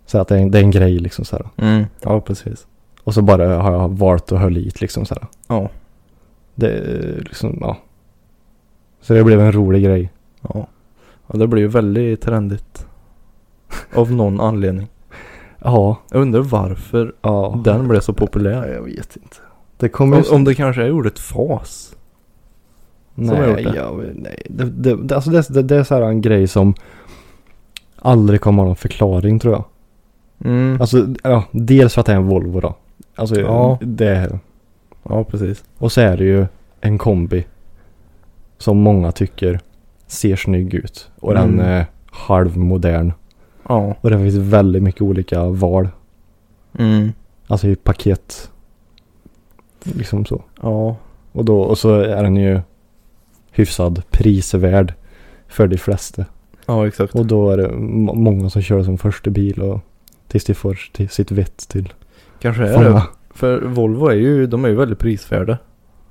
Så att det är, en- det är en grej liksom så här. Mm. Ja, precis. Och så bara har jag valt att hålla hit liksom så här. Ja. Det är liksom, ja. Så det blev en rolig grej. Ja. Ja, det blir ju väldigt trendigt. Av någon anledning. Ja. Jag undrar varför Ja. den blev så populär. jag vet inte. Det kommer Om, om det kanske är ordet fas. nej, det. jag, nej. Det, det, det, alltså det, det, är så här en grej som aldrig kommer ha någon förklaring tror jag. Mm. Alltså, ja, dels för att det är en Volvo då. Alltså, Ja. det är Ja, precis. Och så är det ju en kombi som många tycker ser snygg ut. Och den Mm. är halvmodern. Ja. Och det finns väldigt mycket olika val. Mm. Alltså i paket. Liksom så. Ja. Och, då, och så är den ju hyfsad prisvärd för de flesta. Ja, exakt. Och då är det må- många som kör som första bil och tills de får till sitt vett till Kanske är fånga. det. För Volvo är ju, de är ju väldigt prisvärda.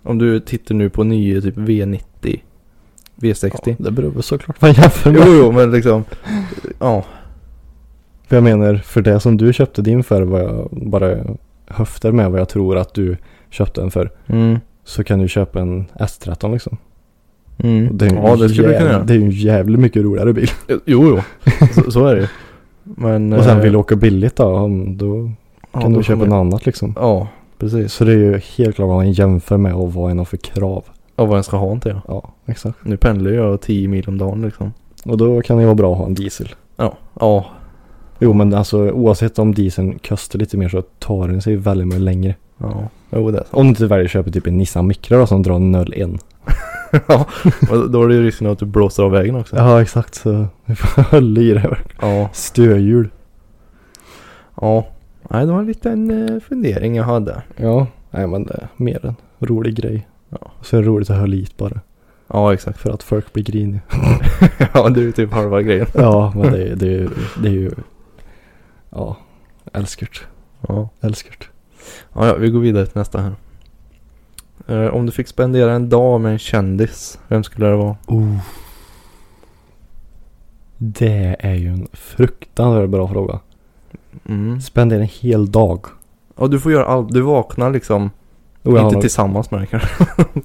Om du tittar nu på nya typ V90. V60. Ja, det beror väl såklart vad man jämför med. Jo, jo, men liksom. Ja. För jag menar, för det som du köpte din för vad jag bara höftar med vad jag tror att du köpte den för. Mm. Så kan du köpa en S13 liksom. Och Mm. det är ju Ja, det skulle du kunna göra. Det är ju en jävligt mycket roligare bil. Jo, jo. Så, så är det ju. Men. Och sen eh, vill du åka billigt då, då ja, kan då du köpa något annat liksom. Ja, precis. Så det är ju helt klart vad man jämför med och vad en har för krav. Ja, vad den ska ha inte jag. Ja, exakt. Nu pendlar jag 10 mil om dagen liksom. Och då kan det ju vara bra att ha en diesel. Ja. Ja. Jo men alltså oavsett om dieseln kostar lite mer så tar den sig väldigt mycket längre. Ja. Jo, det är så. Om du inte väljer att köpa typ en Nissan Micra då som drar 01. ja, och då är det ju risken att du blåser av vägen också. Ja exakt så vi får hålla i det här. Ja. Stödhjul. Ja. Nej, det var en liten eh, fundering jag hade. Ja. Nej men det är mer en rolig grej. Ja. Så är det roligt att höra hit bara. Ja, exakt. För att folk blir griniga. ja, det är ju typ halva grejen. ja men det, är- det, är ju- det är ju. Ja. Älskart. Ja. Älskart. Ja, ja, vi går vidare till nästa här. Eh, om du fick spendera en dag med en kändis, vem skulle det vara? Oh. Det är ju en fruktansvärt bra fråga. Mm. Spendera en hel dag. Och du får göra allt, du vaknar liksom, har inte nog- tillsammans med den kanske.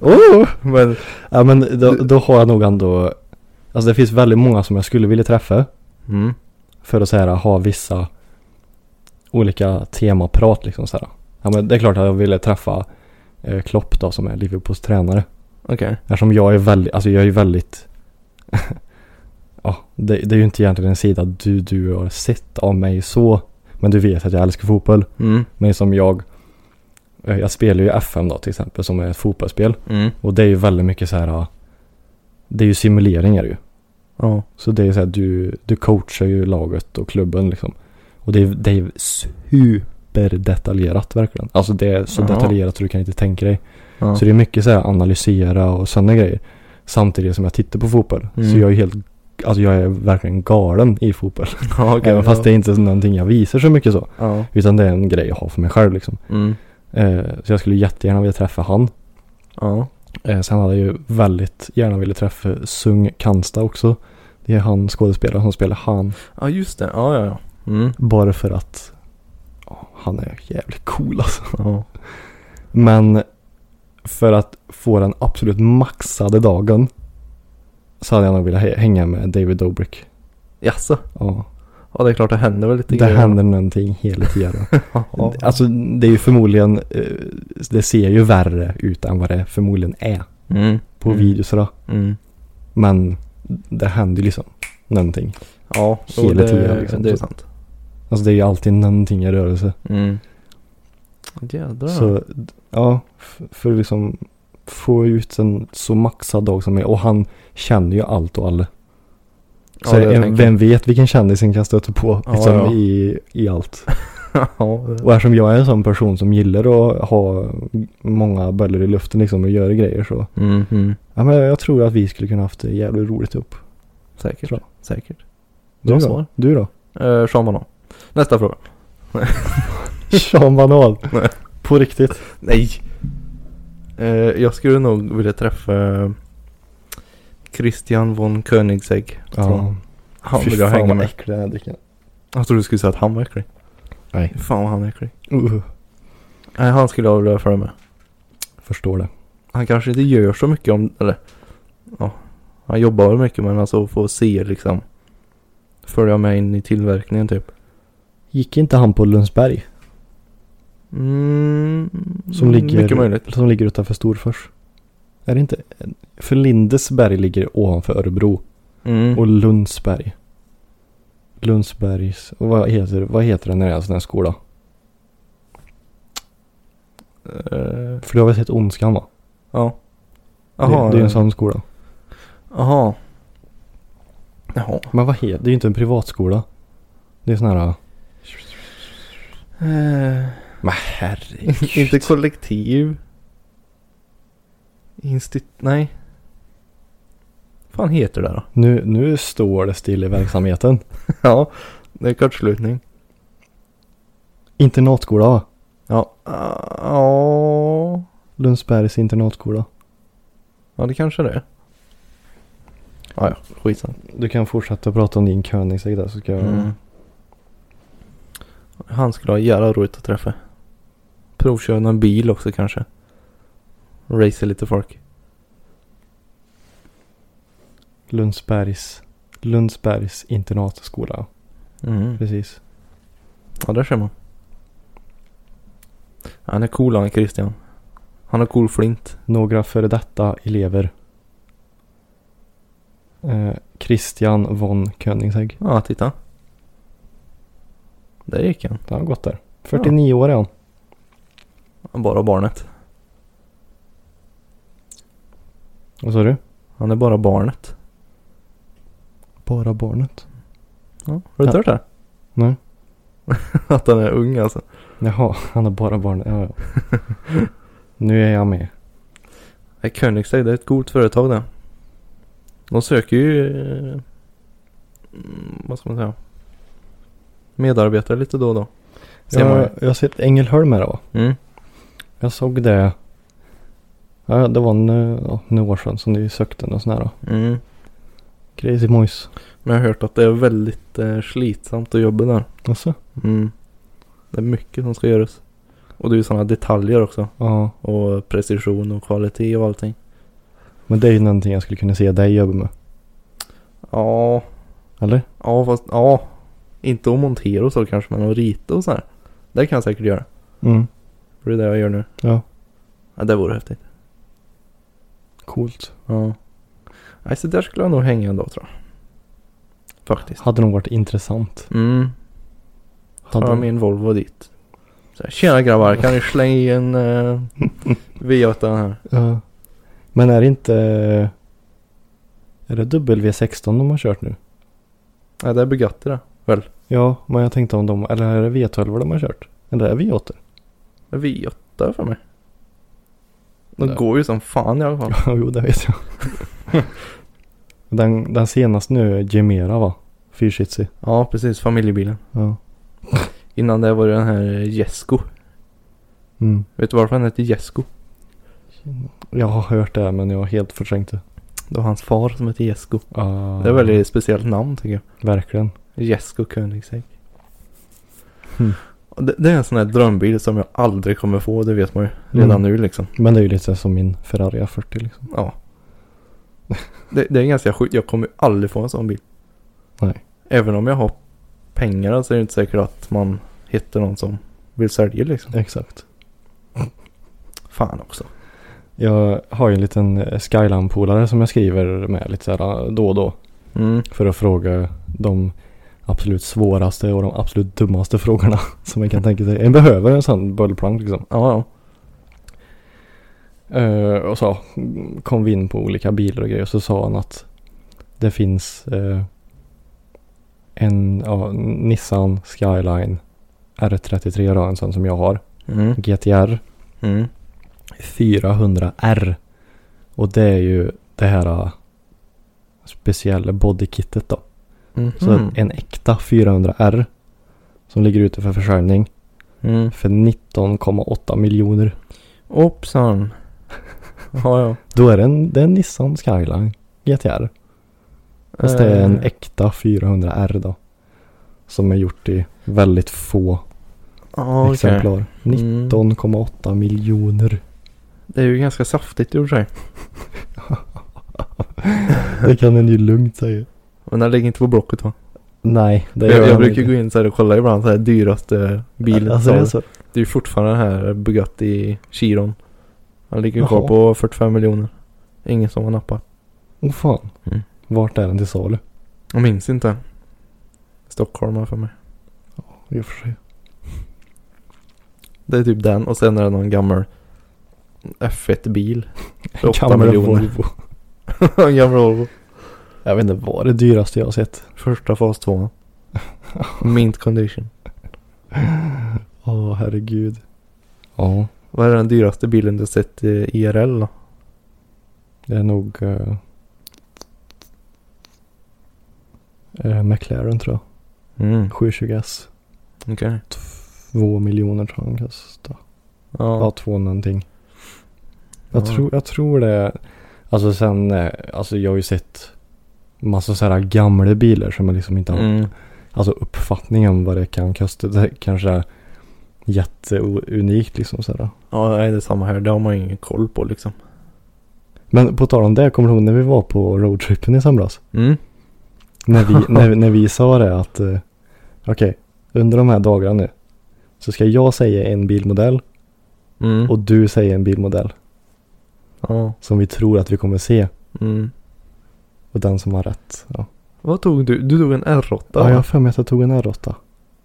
Oh! Men, Ja men då, då har jag nog ändå. Alltså det finns väldigt många som jag skulle vilja träffa. mm. För att så här, ha vissa olika temaprat liksom så här. Ja men det är klart att jag ville träffa eh, Klopp då som är Liverpools tränare. okej. Eftersom jag är väldigt, alltså jag är ju väldigt Ja, det, det är ju inte egentligen en sida du, du har sett av mig så. Men du vet att jag älskar fotboll. Mm. Men som jag eh, Jag spelar ju FM då till exempel som är ett fotbollsspel. Mm. Och det är ju väldigt mycket så här Det är ju simuleringar ju. Ja. Så det är så här, du, du coachar ju laget och klubben liksom. Och det är, det är superdetaljerat verkligen. Alltså det är så Jaha. detaljerat så du kan inte tänka dig. ja. Så det är mycket så här analysera och sådana grejer. Samtidigt som jag tittar på fotboll. Mm. Så jag är helt, alltså jag är verkligen galen i fotboll. ja, okej, Även fast ja. det är inte någonting jag visar så mycket så. Utan det är en grej jag har för mig själv liksom. Mm. Eh, så jag skulle jättegärna vilja träffa han. Eh, sen hade jag ju väldigt gärna velat träffa Sung Kansta också. Det är han skådespelaren som spelar han. Ja, just det. Ja, ja, ja. Mm. Bara för att han är jävligt cool alltså. Ja. Men för att få den absolut maxade dagen så hade jag nog velat hä- hänga med David Dobrik. Jaså? Ja, Ja, det är klart det händer väl lite det grejer. händer någonting hela tiden. Ja. Alltså det är ju förmodligen, eh, det ser ju värre ut än vad det förmodligen är Mm. på mm. videosarna. Mm. Men det händer ju liksom någonting. Ja, Hela det, tiden, liksom. det är sant. Alltså det är ju alltid någonting i rörelse. Mm. Jädrar. Så ja, för att liksom få ut en så maxad dag som möjligt. Och han känner ju allt och alla. Ja, Så det en, vem vet vilken kändis han kan stöta på Ja, liksom, ja. I, i allt. ja, Och eftersom jag är en sån person som gillar att ha många bollar i luften liksom och göra grejer så. mm, mm. Ja men jag tror att vi skulle kunna haft det jävligt roligt ihop. Säkert. Säkert. Du då? svar. Du då? Eh, Sean Banan. Nästa fråga. Sean Banan. Nej. På riktigt. Nej. Eh, jag skulle nog vilja träffa Christian von Koenigsegg. Ja. Han Fy vill jag fan hänga vad med. äcklig den här drycken. Jag trodde du skulle säga att han var äcklig. Nej. Fan vad han är äcklig. Uh, Nej, han skulle jag vilja följa med. förstår det. Han kanske inte gör så mycket om, eller ja, han jobbar väl mycket men alltså få se liksom. Följa med in i tillverkningen typ. Gick inte han på Lundsberg? Mm, Som ligger, Mycket möjligt. Som ligger utanför Storfors. Är det inte? För Lindesberg ligger ovanför Örebro. Mm. Och Lundsberg. Lundsbergs, och vad heter, vad heter den när det är en sån här skola? Eh, För du har väl sett Ondskan va? ja. det, Jaha. det är en sån skola. Jaha. Jaha. Men vad heter, det är ju inte en privatskola. Det är sån här, Eh, men herregud. inte kollektiv. Instit... Nej. fan heter det då? Nu, nu står det still i verksamheten. ja. Det är kortslutning. Internatskola va? Ja. Ah, Ja. Lundsbergs internatskola. Ja det kanske det är. Ja ja. Skitsamma. Du kan fortsätta prata om din Koenigsegg där så ska jag... Mm. Han skulle ha jävla roligt att träffa. Provköra någon bil också kanske. Race lite folk. Lundsbergs, Lundsbergs internatskola. Mm. Precis. Ja där ser man. Han är cool han Christian. Han har cool flint. Några före detta elever. Eh, Christian von Koenigsegg. Ja titta. Där gick han. Det har gått där. 49 år är han. Bara barnet. Vad sa du? Han är bara barnet. Bara barnet. Ja. Har du inte Ja. hört det? Nej. Att han är ung alltså. Jaha, han är bara barnet. Ja, ja. nu är jag med. Koenigsegg det är ett coolt företag det. De söker ju, eh, mm, vad ska man säga, medarbetare lite då och då. Ser man ju. Jag, jag har sett Ängelholm här då. Mm. Jag såg det. Ja, det var ja, några år sedan som de sökte någon sån här då. Mm. Crazy Moise. Men jag har hört att det är väldigt eh, slitsamt att jobba där. Alltså? Mm. Det är mycket som ska göras. Och det är ju sådana detaljer också. Ja. Och precision och kvalitet och allting. Men det är ju någonting jag skulle kunna se dig jobba med. Ja, Eller? ja fast ja. Inte att montera och så kanske men att rita och så här. Det kan jag säkert göra. Mm. För det är det jag gör nu. Ja. Ja, det vore häftigt. Coolt. Ja. Nej, så där skulle jag nog hänga en dag tror jag. Faktiskt. Hade nog varit intressant. Mm. Hade Ta min Volvo dit. Så här, Tjena grabbar, kan ni slänga i en uh, V8 här? Ja. Men är det inte... Är det W16 de har kört nu? Nej, det är Bugatti det. Väl? Ja, men jag tänkte om de... Eller är det V12 de har kört? Eller är det V8? Det är V8 för mig. De Ja. går ju som fan i alla fall. Ja, jo det vet jag. den, den senaste nu är Gemera va? Fyrsitzig. Ja, precis. Familjebilen. Ja. Innan det var det den här Jesko. Mm. Vet du varför den heter Jesko? Jag har hört det men jag har helt förträngt det. Det var hans far som hette Jesko. Ah, Det är ett väldigt speciellt namn tycker jag. Verkligen. Jesko Koenigsegg. Och Det, det är en sån här drömbil som jag aldrig kommer få. Det vet man ju redan Mm. nu liksom. Men det är ju lite som min Ferrari A40 liksom. Ja. Det, det är ganska sjukt. Jag kommer aldrig få en sån bil. Nej. Även om jag har pengar så är det inte säkert att man hittar någon som vill sälja liksom. Exakt. Fan också. Jag har ju en liten eh, Skyline-polare som jag skriver med lite så här då och då. Mm. För att fråga de absolut svåraste och de absolut dummaste frågorna som man kan tänka sig. En behöver en sån bollplank liksom. Ja, ja. Eh, och så kom vi in på olika bilar och grejer. Och så sa han att det finns eh, en ja, Nissan Skyline R33 då, en sån som jag har. Mm. GTR Mm. 400R. Och det är ju det här eh, speciella bodykittet då. Mm. Så en äkta 400R som ligger ute för försäljning Mm. för 19,8 miljoner. Hoppsan. Ja, ja. Då är det en, det är en Nissan Skyline GTR. Fast det är en Eh, äkta 400R då. Som är gjort i väldigt få okej. exemplar. Mm. 19,8 miljoner. Det är ju ganska saftigt i och för sig. Det kan en ju lugnt säga. Men den ligger inte på Blocket va? Nej, det Jag, gör jag han brukar inte. gå in så här och kolla ibland så här dyraste bilen. Alltså det är så. Det är fortfarande den här Bugatti Chiron. Han ligger Jaha. kvar på 45 miljoner. Ingen som har nappat. Åh fan. Mm. Vart är den till salu? Jag minns inte. Stockholm här för mig. I och för sig. Det är typ den och sen är det någon gammal F1-bil. För 8 Gamla miljoner. En gammal Volvo. Jag vet inte vad det dyraste jag har sett. Första fas 2. Mint condition. Åh herregud. Ja, Vad är den dyraste bilen du har sett i IRL då? det är nog uh, uh, McLaren tror jag. Mm. 720S. Okej. Två miljoner tror jag den kostar. Ja, Ja. två någonting. Jag, Ja. tror, jag tror det. Alltså sen, eh, alltså jag har ju sett massa så här gamla bilar som man liksom inte har Mm. alltså uppfattning om vad det kan kosta. Det kanske är jätteunikt liksom sådär. Ja, nej, det är samma här. Det har man ingen koll på liksom. Men på tal om det, kommer du ihåg när vi var på roadtrippen i somras? Mm. När vi, när, när vi sa det att eh, okej, under de här dagarna nu så ska jag säga en bilmodell Mm. och du säger en bilmodell ja. som vi tror att vi kommer se Mm. Och den som har rätt. Ja, Vad tog du? Du tog en R8 ja jag har för mig att jag tog en R8.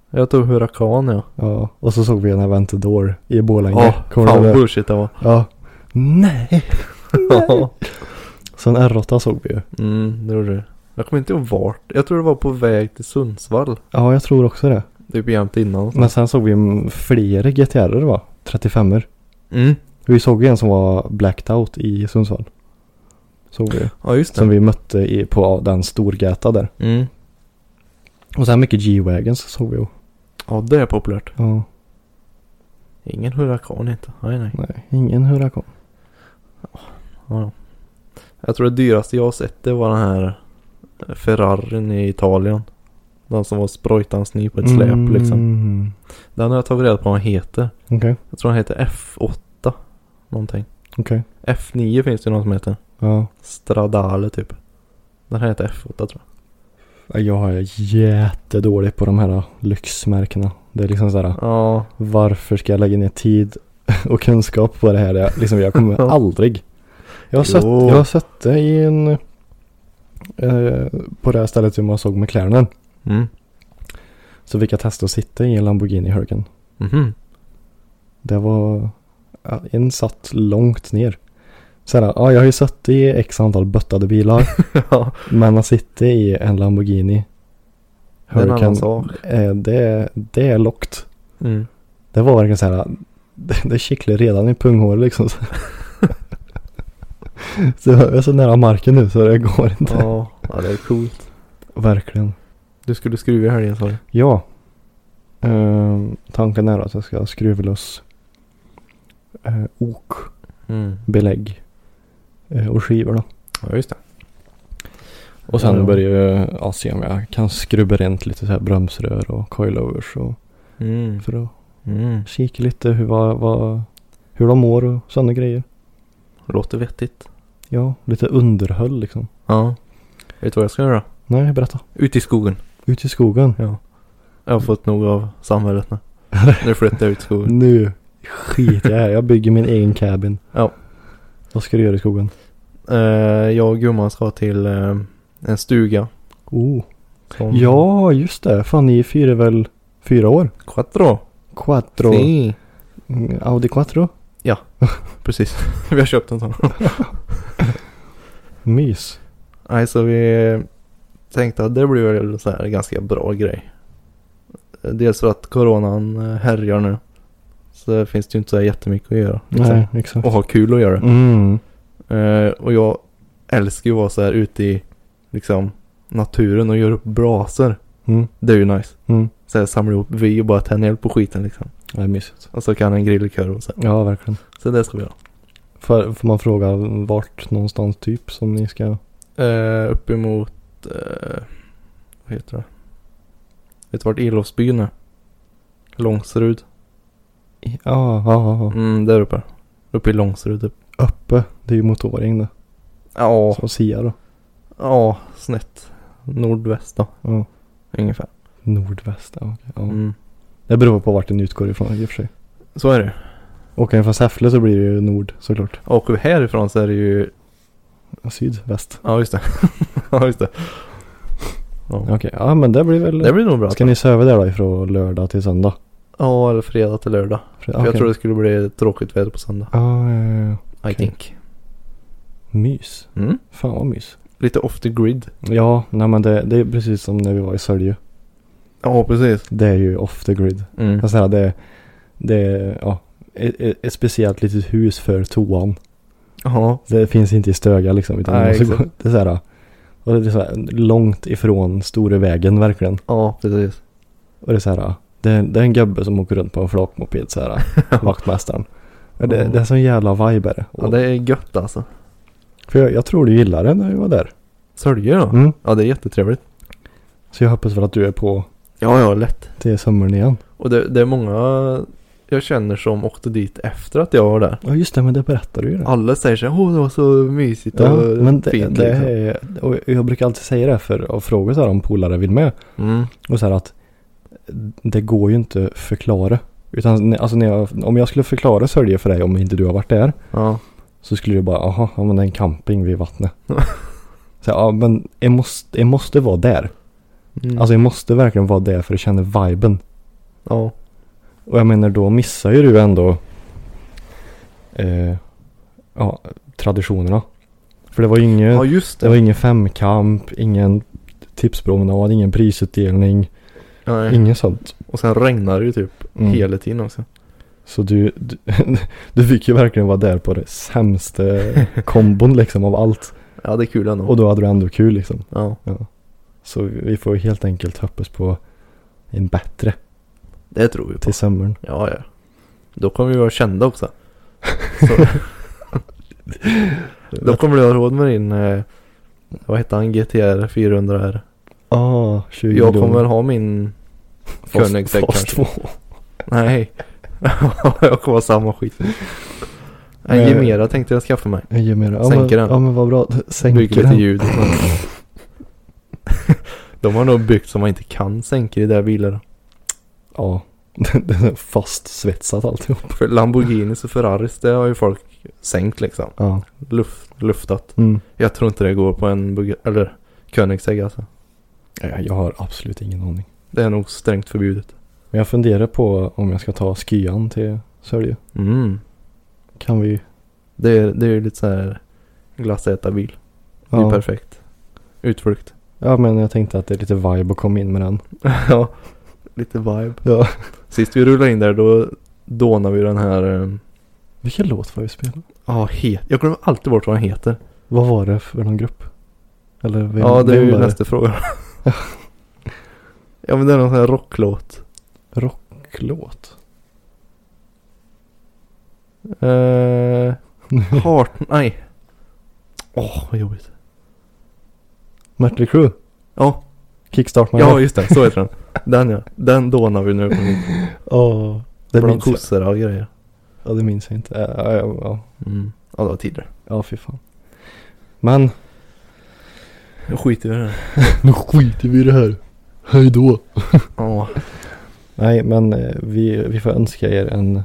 Jag tog Huracan ja. Ja, och så såg vi en Aventador i Borlänge. Ja, Kommer fan du vad bullshit det var. Ja. Nej. Ja. Sen R8 såg vi ju. Mm, det gjorde det. Jag kommer inte ihåg vart. Jag tror det var på väg till Sundsvall. Ja, jag tror också det. Typ jämt innan. Men sen såg vi flera GTR va? 35 Mm. Vi såg ju en som var blacked out i Sundsvall. Såg vi. Ja, just det. Som vi mötte i, på den storgata där. Mm. Och sen mycket G-Wagons såg vi ju. Ja, det är populärt. Ja, Ingen hurrakan inte. Nej, nej. nej, ingen Huracan. Ja, ja. Jag tror det dyraste jag har sett det var den här Ferrarin i Italien. Den som var sprojtans ny på ett släp liksom. Mm. Den har jag tagit reda på vad den heter. Okej, Jag tror den heter F8. Någonting. okej. F9 finns det någon som heter. Ja. Stradale typ. Den här heter F8 tror jag. Jag är jättedålig på de här lyxmärkena. Det är liksom såhär, Ja. varför ska jag lägga ner tid och kunskap på det här? Jag, liksom, jag kommer aldrig. Jag har, sett, jag har sett det i en, eh, på det här stället som jag såg McLaren. Mm. Så fick jag testa att sitta i en Lamborghini Huracan. Mhm. Det var, en satt långt ner. Såhär, ja jag har ju suttit i x antal böttade bilar. ja. men att sitta i en Lamborghini Det är en annan sak. eh, det, det är lockt. Mm. Det var verkligen så här. Det, det kittlar redan i punghåret liksom. så jag är så nära marken nu så det går inte. Ja. ja, det är coolt. Verkligen. Du skulle skruva i helgen sa du? Ja. Ehm, tanken är att jag ska skruva loss uh, ok, Mm. belägg eh, och skivor då. Ja, just det. Och sen Ja, ja. börjar jag ja, se om jag kan skrubba rent lite så här bromsrör och coilovers och Mm. för att Mm. kika lite hur, vad, vad, hur de mår och sådana grejer. Låter vettigt. Ja, lite underhåll liksom. Ja. Vet du vad jag ska göra? Nej, berätta. Ut i skogen. Ut i skogen. Ja. Jag har fått nog av samhället nu. Nu flyttar jag ut i skogen. Nu skiter jag här. Jag bygger min egen cabin. Ja. Vad ska du göra i skogen? Eh, jag och gumman ska till eh, en stuga. Oh. Som Ja, just det. Fan, ni firar väl fyra år? Quattro. Quattro. Si. Mm, Audi Quattro. Precis. vi har köpt en sån. Mys. Nej, så vi tänkte att det blir väl så här en ganska bra grej. Dels för att coronan eh, härjar nu. Så finns det ju inte så här jättemycket att göra. liksom. Nej, exakt. Och ha kul att göra. Mm. Eh, och jag älskar ju att vara så här ute i liksom naturen och göra upp brasor. Mm. Det är ju nice. Mm. Så här samla ihop vi och bara tända eld på skiten liksom. Det är mysigt. Och så kan en grillkör och så. Ja, verkligen. Så det ska vi göra. Får, får man fråga vart någonstans typ som ni ska? Eh, uppemot, eh, vad heter det? Vet du vart Ilofsbyn är? Långserud. Ja, ja, ja. Mm, där uppe. Uppe i Långserud typ. Uppe. Det är ju motoring det. Ja, Som Sia då. ja, snett. Nordväst då, Ja. ungefär. Nordväst. Ja, okej. ja. Mm. Det beror på vart den utgår ifrån i och för sig. Så är det. Åker den från Säffle så blir det ju nord såklart. Åker vi härifrån så är det ju, Ja, Syd, väst. ja just det. ja just det. Ja. Okej, ja men det blir väl. Det blir nog bra. Ska ni söva där då ifrån lördag till söndag? Ja, eller fredag till lördag. För, För jag tror det skulle bli tråkigt väder på söndag. Ja, ja, ja, ja. I Okej. think. Mys. Mm. Fan vad mys. Lite off the grid. Ja, nej men det, det är precis som när vi var i Sölje. Ja, precis. Det är ju off the grid. Mm. Säger det, det är ja, ett, ett, ett speciellt litet hus för toan. Ja, Det finns inte i Stöga liksom. Utan Nej, gå, det är så här, och det är så här långt ifrån stora vägen verkligen. ja precis. Och det är så här, det, det är en gubbe som åker runt på en flakmoped så här, vaktmästaren. Det, det är sån jävla vibe är det. Ja, det är gött alltså. För jag, jag tror du gillar det när vi var där. Sölje då? Mm. Ja, det är jättetrevligt. Så jag hoppas väl att du är på Ja, ja, lätt. till sommaren igen. Och det, det är många jag känner som åkte dit efter att jag var där. Ja just det, men det berättar du ju. Det. Alla säger så åh det var så mysigt Ja, och men det, fint det liksom. är, och jag brukar alltid säga det för att fråga så här om polare vill med. Mm. Och så här att det går ju inte förklara. Utan alltså jag, om jag skulle förklara Sölje för dig om inte du har varit där. Ja. Så skulle du bara, aha, ja, men det är en camping vid vattnet. så ja men jag måste, jag måste vara där. Mm. Alltså jag måste verkligen vara där för att känna viben. ja. Och jag menar då missar ju du ändå eh, ja, traditionerna. För det var ju ingen, Ja det det. var ingen femkamp, ingen tipspromenad, ingen prisutdelning, Nej. inget sånt. Och sen regnar det ju typ Mm. hela tiden också. Så du, du, du fick ju verkligen vara där på det sämsta kombon liksom av allt. Ja det är kul ändå. Och då hade du ändå kul liksom. Ja. Så vi får helt enkelt hoppas på en bättre Det tror vi på. till sommaren. Ja ja. Då kommer vi vara kända också. Så. Då kommer du ha råd med din, eh, vad heter han, GTR 400R. Ah, 20 Jag kommer ha min Fast- Koenigsegg Fast kanske. två. Nej. jag kommer ha samma skit. En Eh, Gemera tänkte jag skaffa mig. Ger mer. Ja, Sänker men, den. Ja men vad bra. Sänker Bygger lite den. ljud. De har nog byggt som man inte kan sänka i där bilar. Ja. Den är fast svetsat alltihop. För Lamborghinis och Ferraris det har ju folk sänkt liksom. Ja. Luft, luftat. Mm. Jag tror inte det går på en Bugatti, eller Koenigsegg alltså. Ja, Jag har absolut ingen aning. Det är nog strängt förbjudet. Men jag funderar på om jag ska ta skyan till Sölje. Mm. Kan vi? Det är, det är lite så här glassätarbil. Det är Ja. perfekt. Utflykt. ja men jag tänkte att det är lite vibe att komma in med den. ja. Lite vibe. Ja. Sist vi rullade in där då dånade vi den här. eh, Vilken låt var vi spelade? Ja, het. Jag glömmer alltid bort vad den heter. Vad var det för någon grupp? Eller vem, ja, det är ju nästa fråga. ja, men det är någon sån här rocklåt. Rocklåt? Eh, Heart... Nej. Åh, vad jobbigt. Mötley Crüe? Ja, Kickstart My ja just det. Så heter den. Den ja. Den dånar vi nu. Ja. Det Bland kossor och grejer. Ja det minns jag inte. Ja, ja, ja. Mm. Ja, det var tidigare. ja fy fan. Men. Nu skiter vi i det här. Nu skiter vi i det här. Hej då. Ja. Nej men eh, vi, vi får önska er en,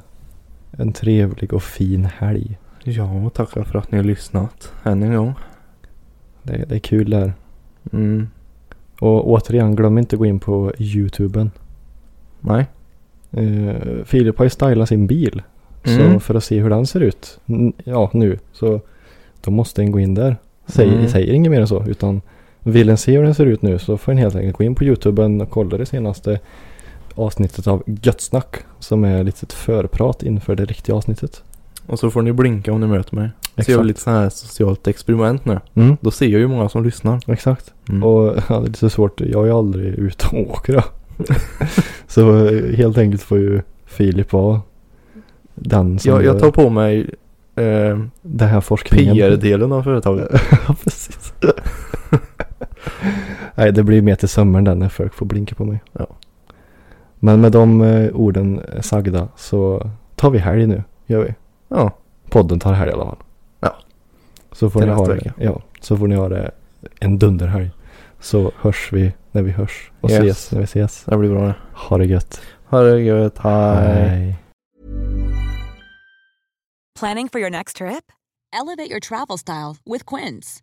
en trevlig och fin helg. Ja, tackar för att ni har lyssnat. Än en gång. Det, det är kul där. Mm. Och återigen glöm inte att gå in på YouTuben. Nej. Uh, Filip har ju stylat sin bil. Så Mm. för att se hur den ser ut. Ja nu. Så då måste en gå in där. Säger, Mm. säger inget mer än så. Utan vill en se hur den ser ut nu så får en helt enkelt gå in på YouTuben och kolla det senaste avsnittet av Göttsnack. Som är lite ett förprat inför det riktiga avsnittet. Och så får ni blinka om ni möter mig. Så gör vi lite så här socialt experiment nu. Mm, Då ser jag ju många som lyssnar. exakt. Mm. Och ja, det är lite svårt. Jag är aldrig ute och åker så eh, helt enkelt får ju Filip vara den som jag, jag tar på mig eh, den här forskningen. PR-delen av företaget. ja, precis. Nej, det blir mer till sommaren där när folk får blinka på mig. Ja. Men med de eh, orden sagda så tar vi helg nu, gör vi. Ja. Podden tar helg i alla fall. Ja. Så får Till ni ha det. Ja, så får ni ha det en dunderhelg. Så hörs vi när vi hörs och Yes. ses när vi ses. Det blir bra det. Ha det gött. Ha det gött. Hej. Planning for your next trip? Elevate your travel style with Quince.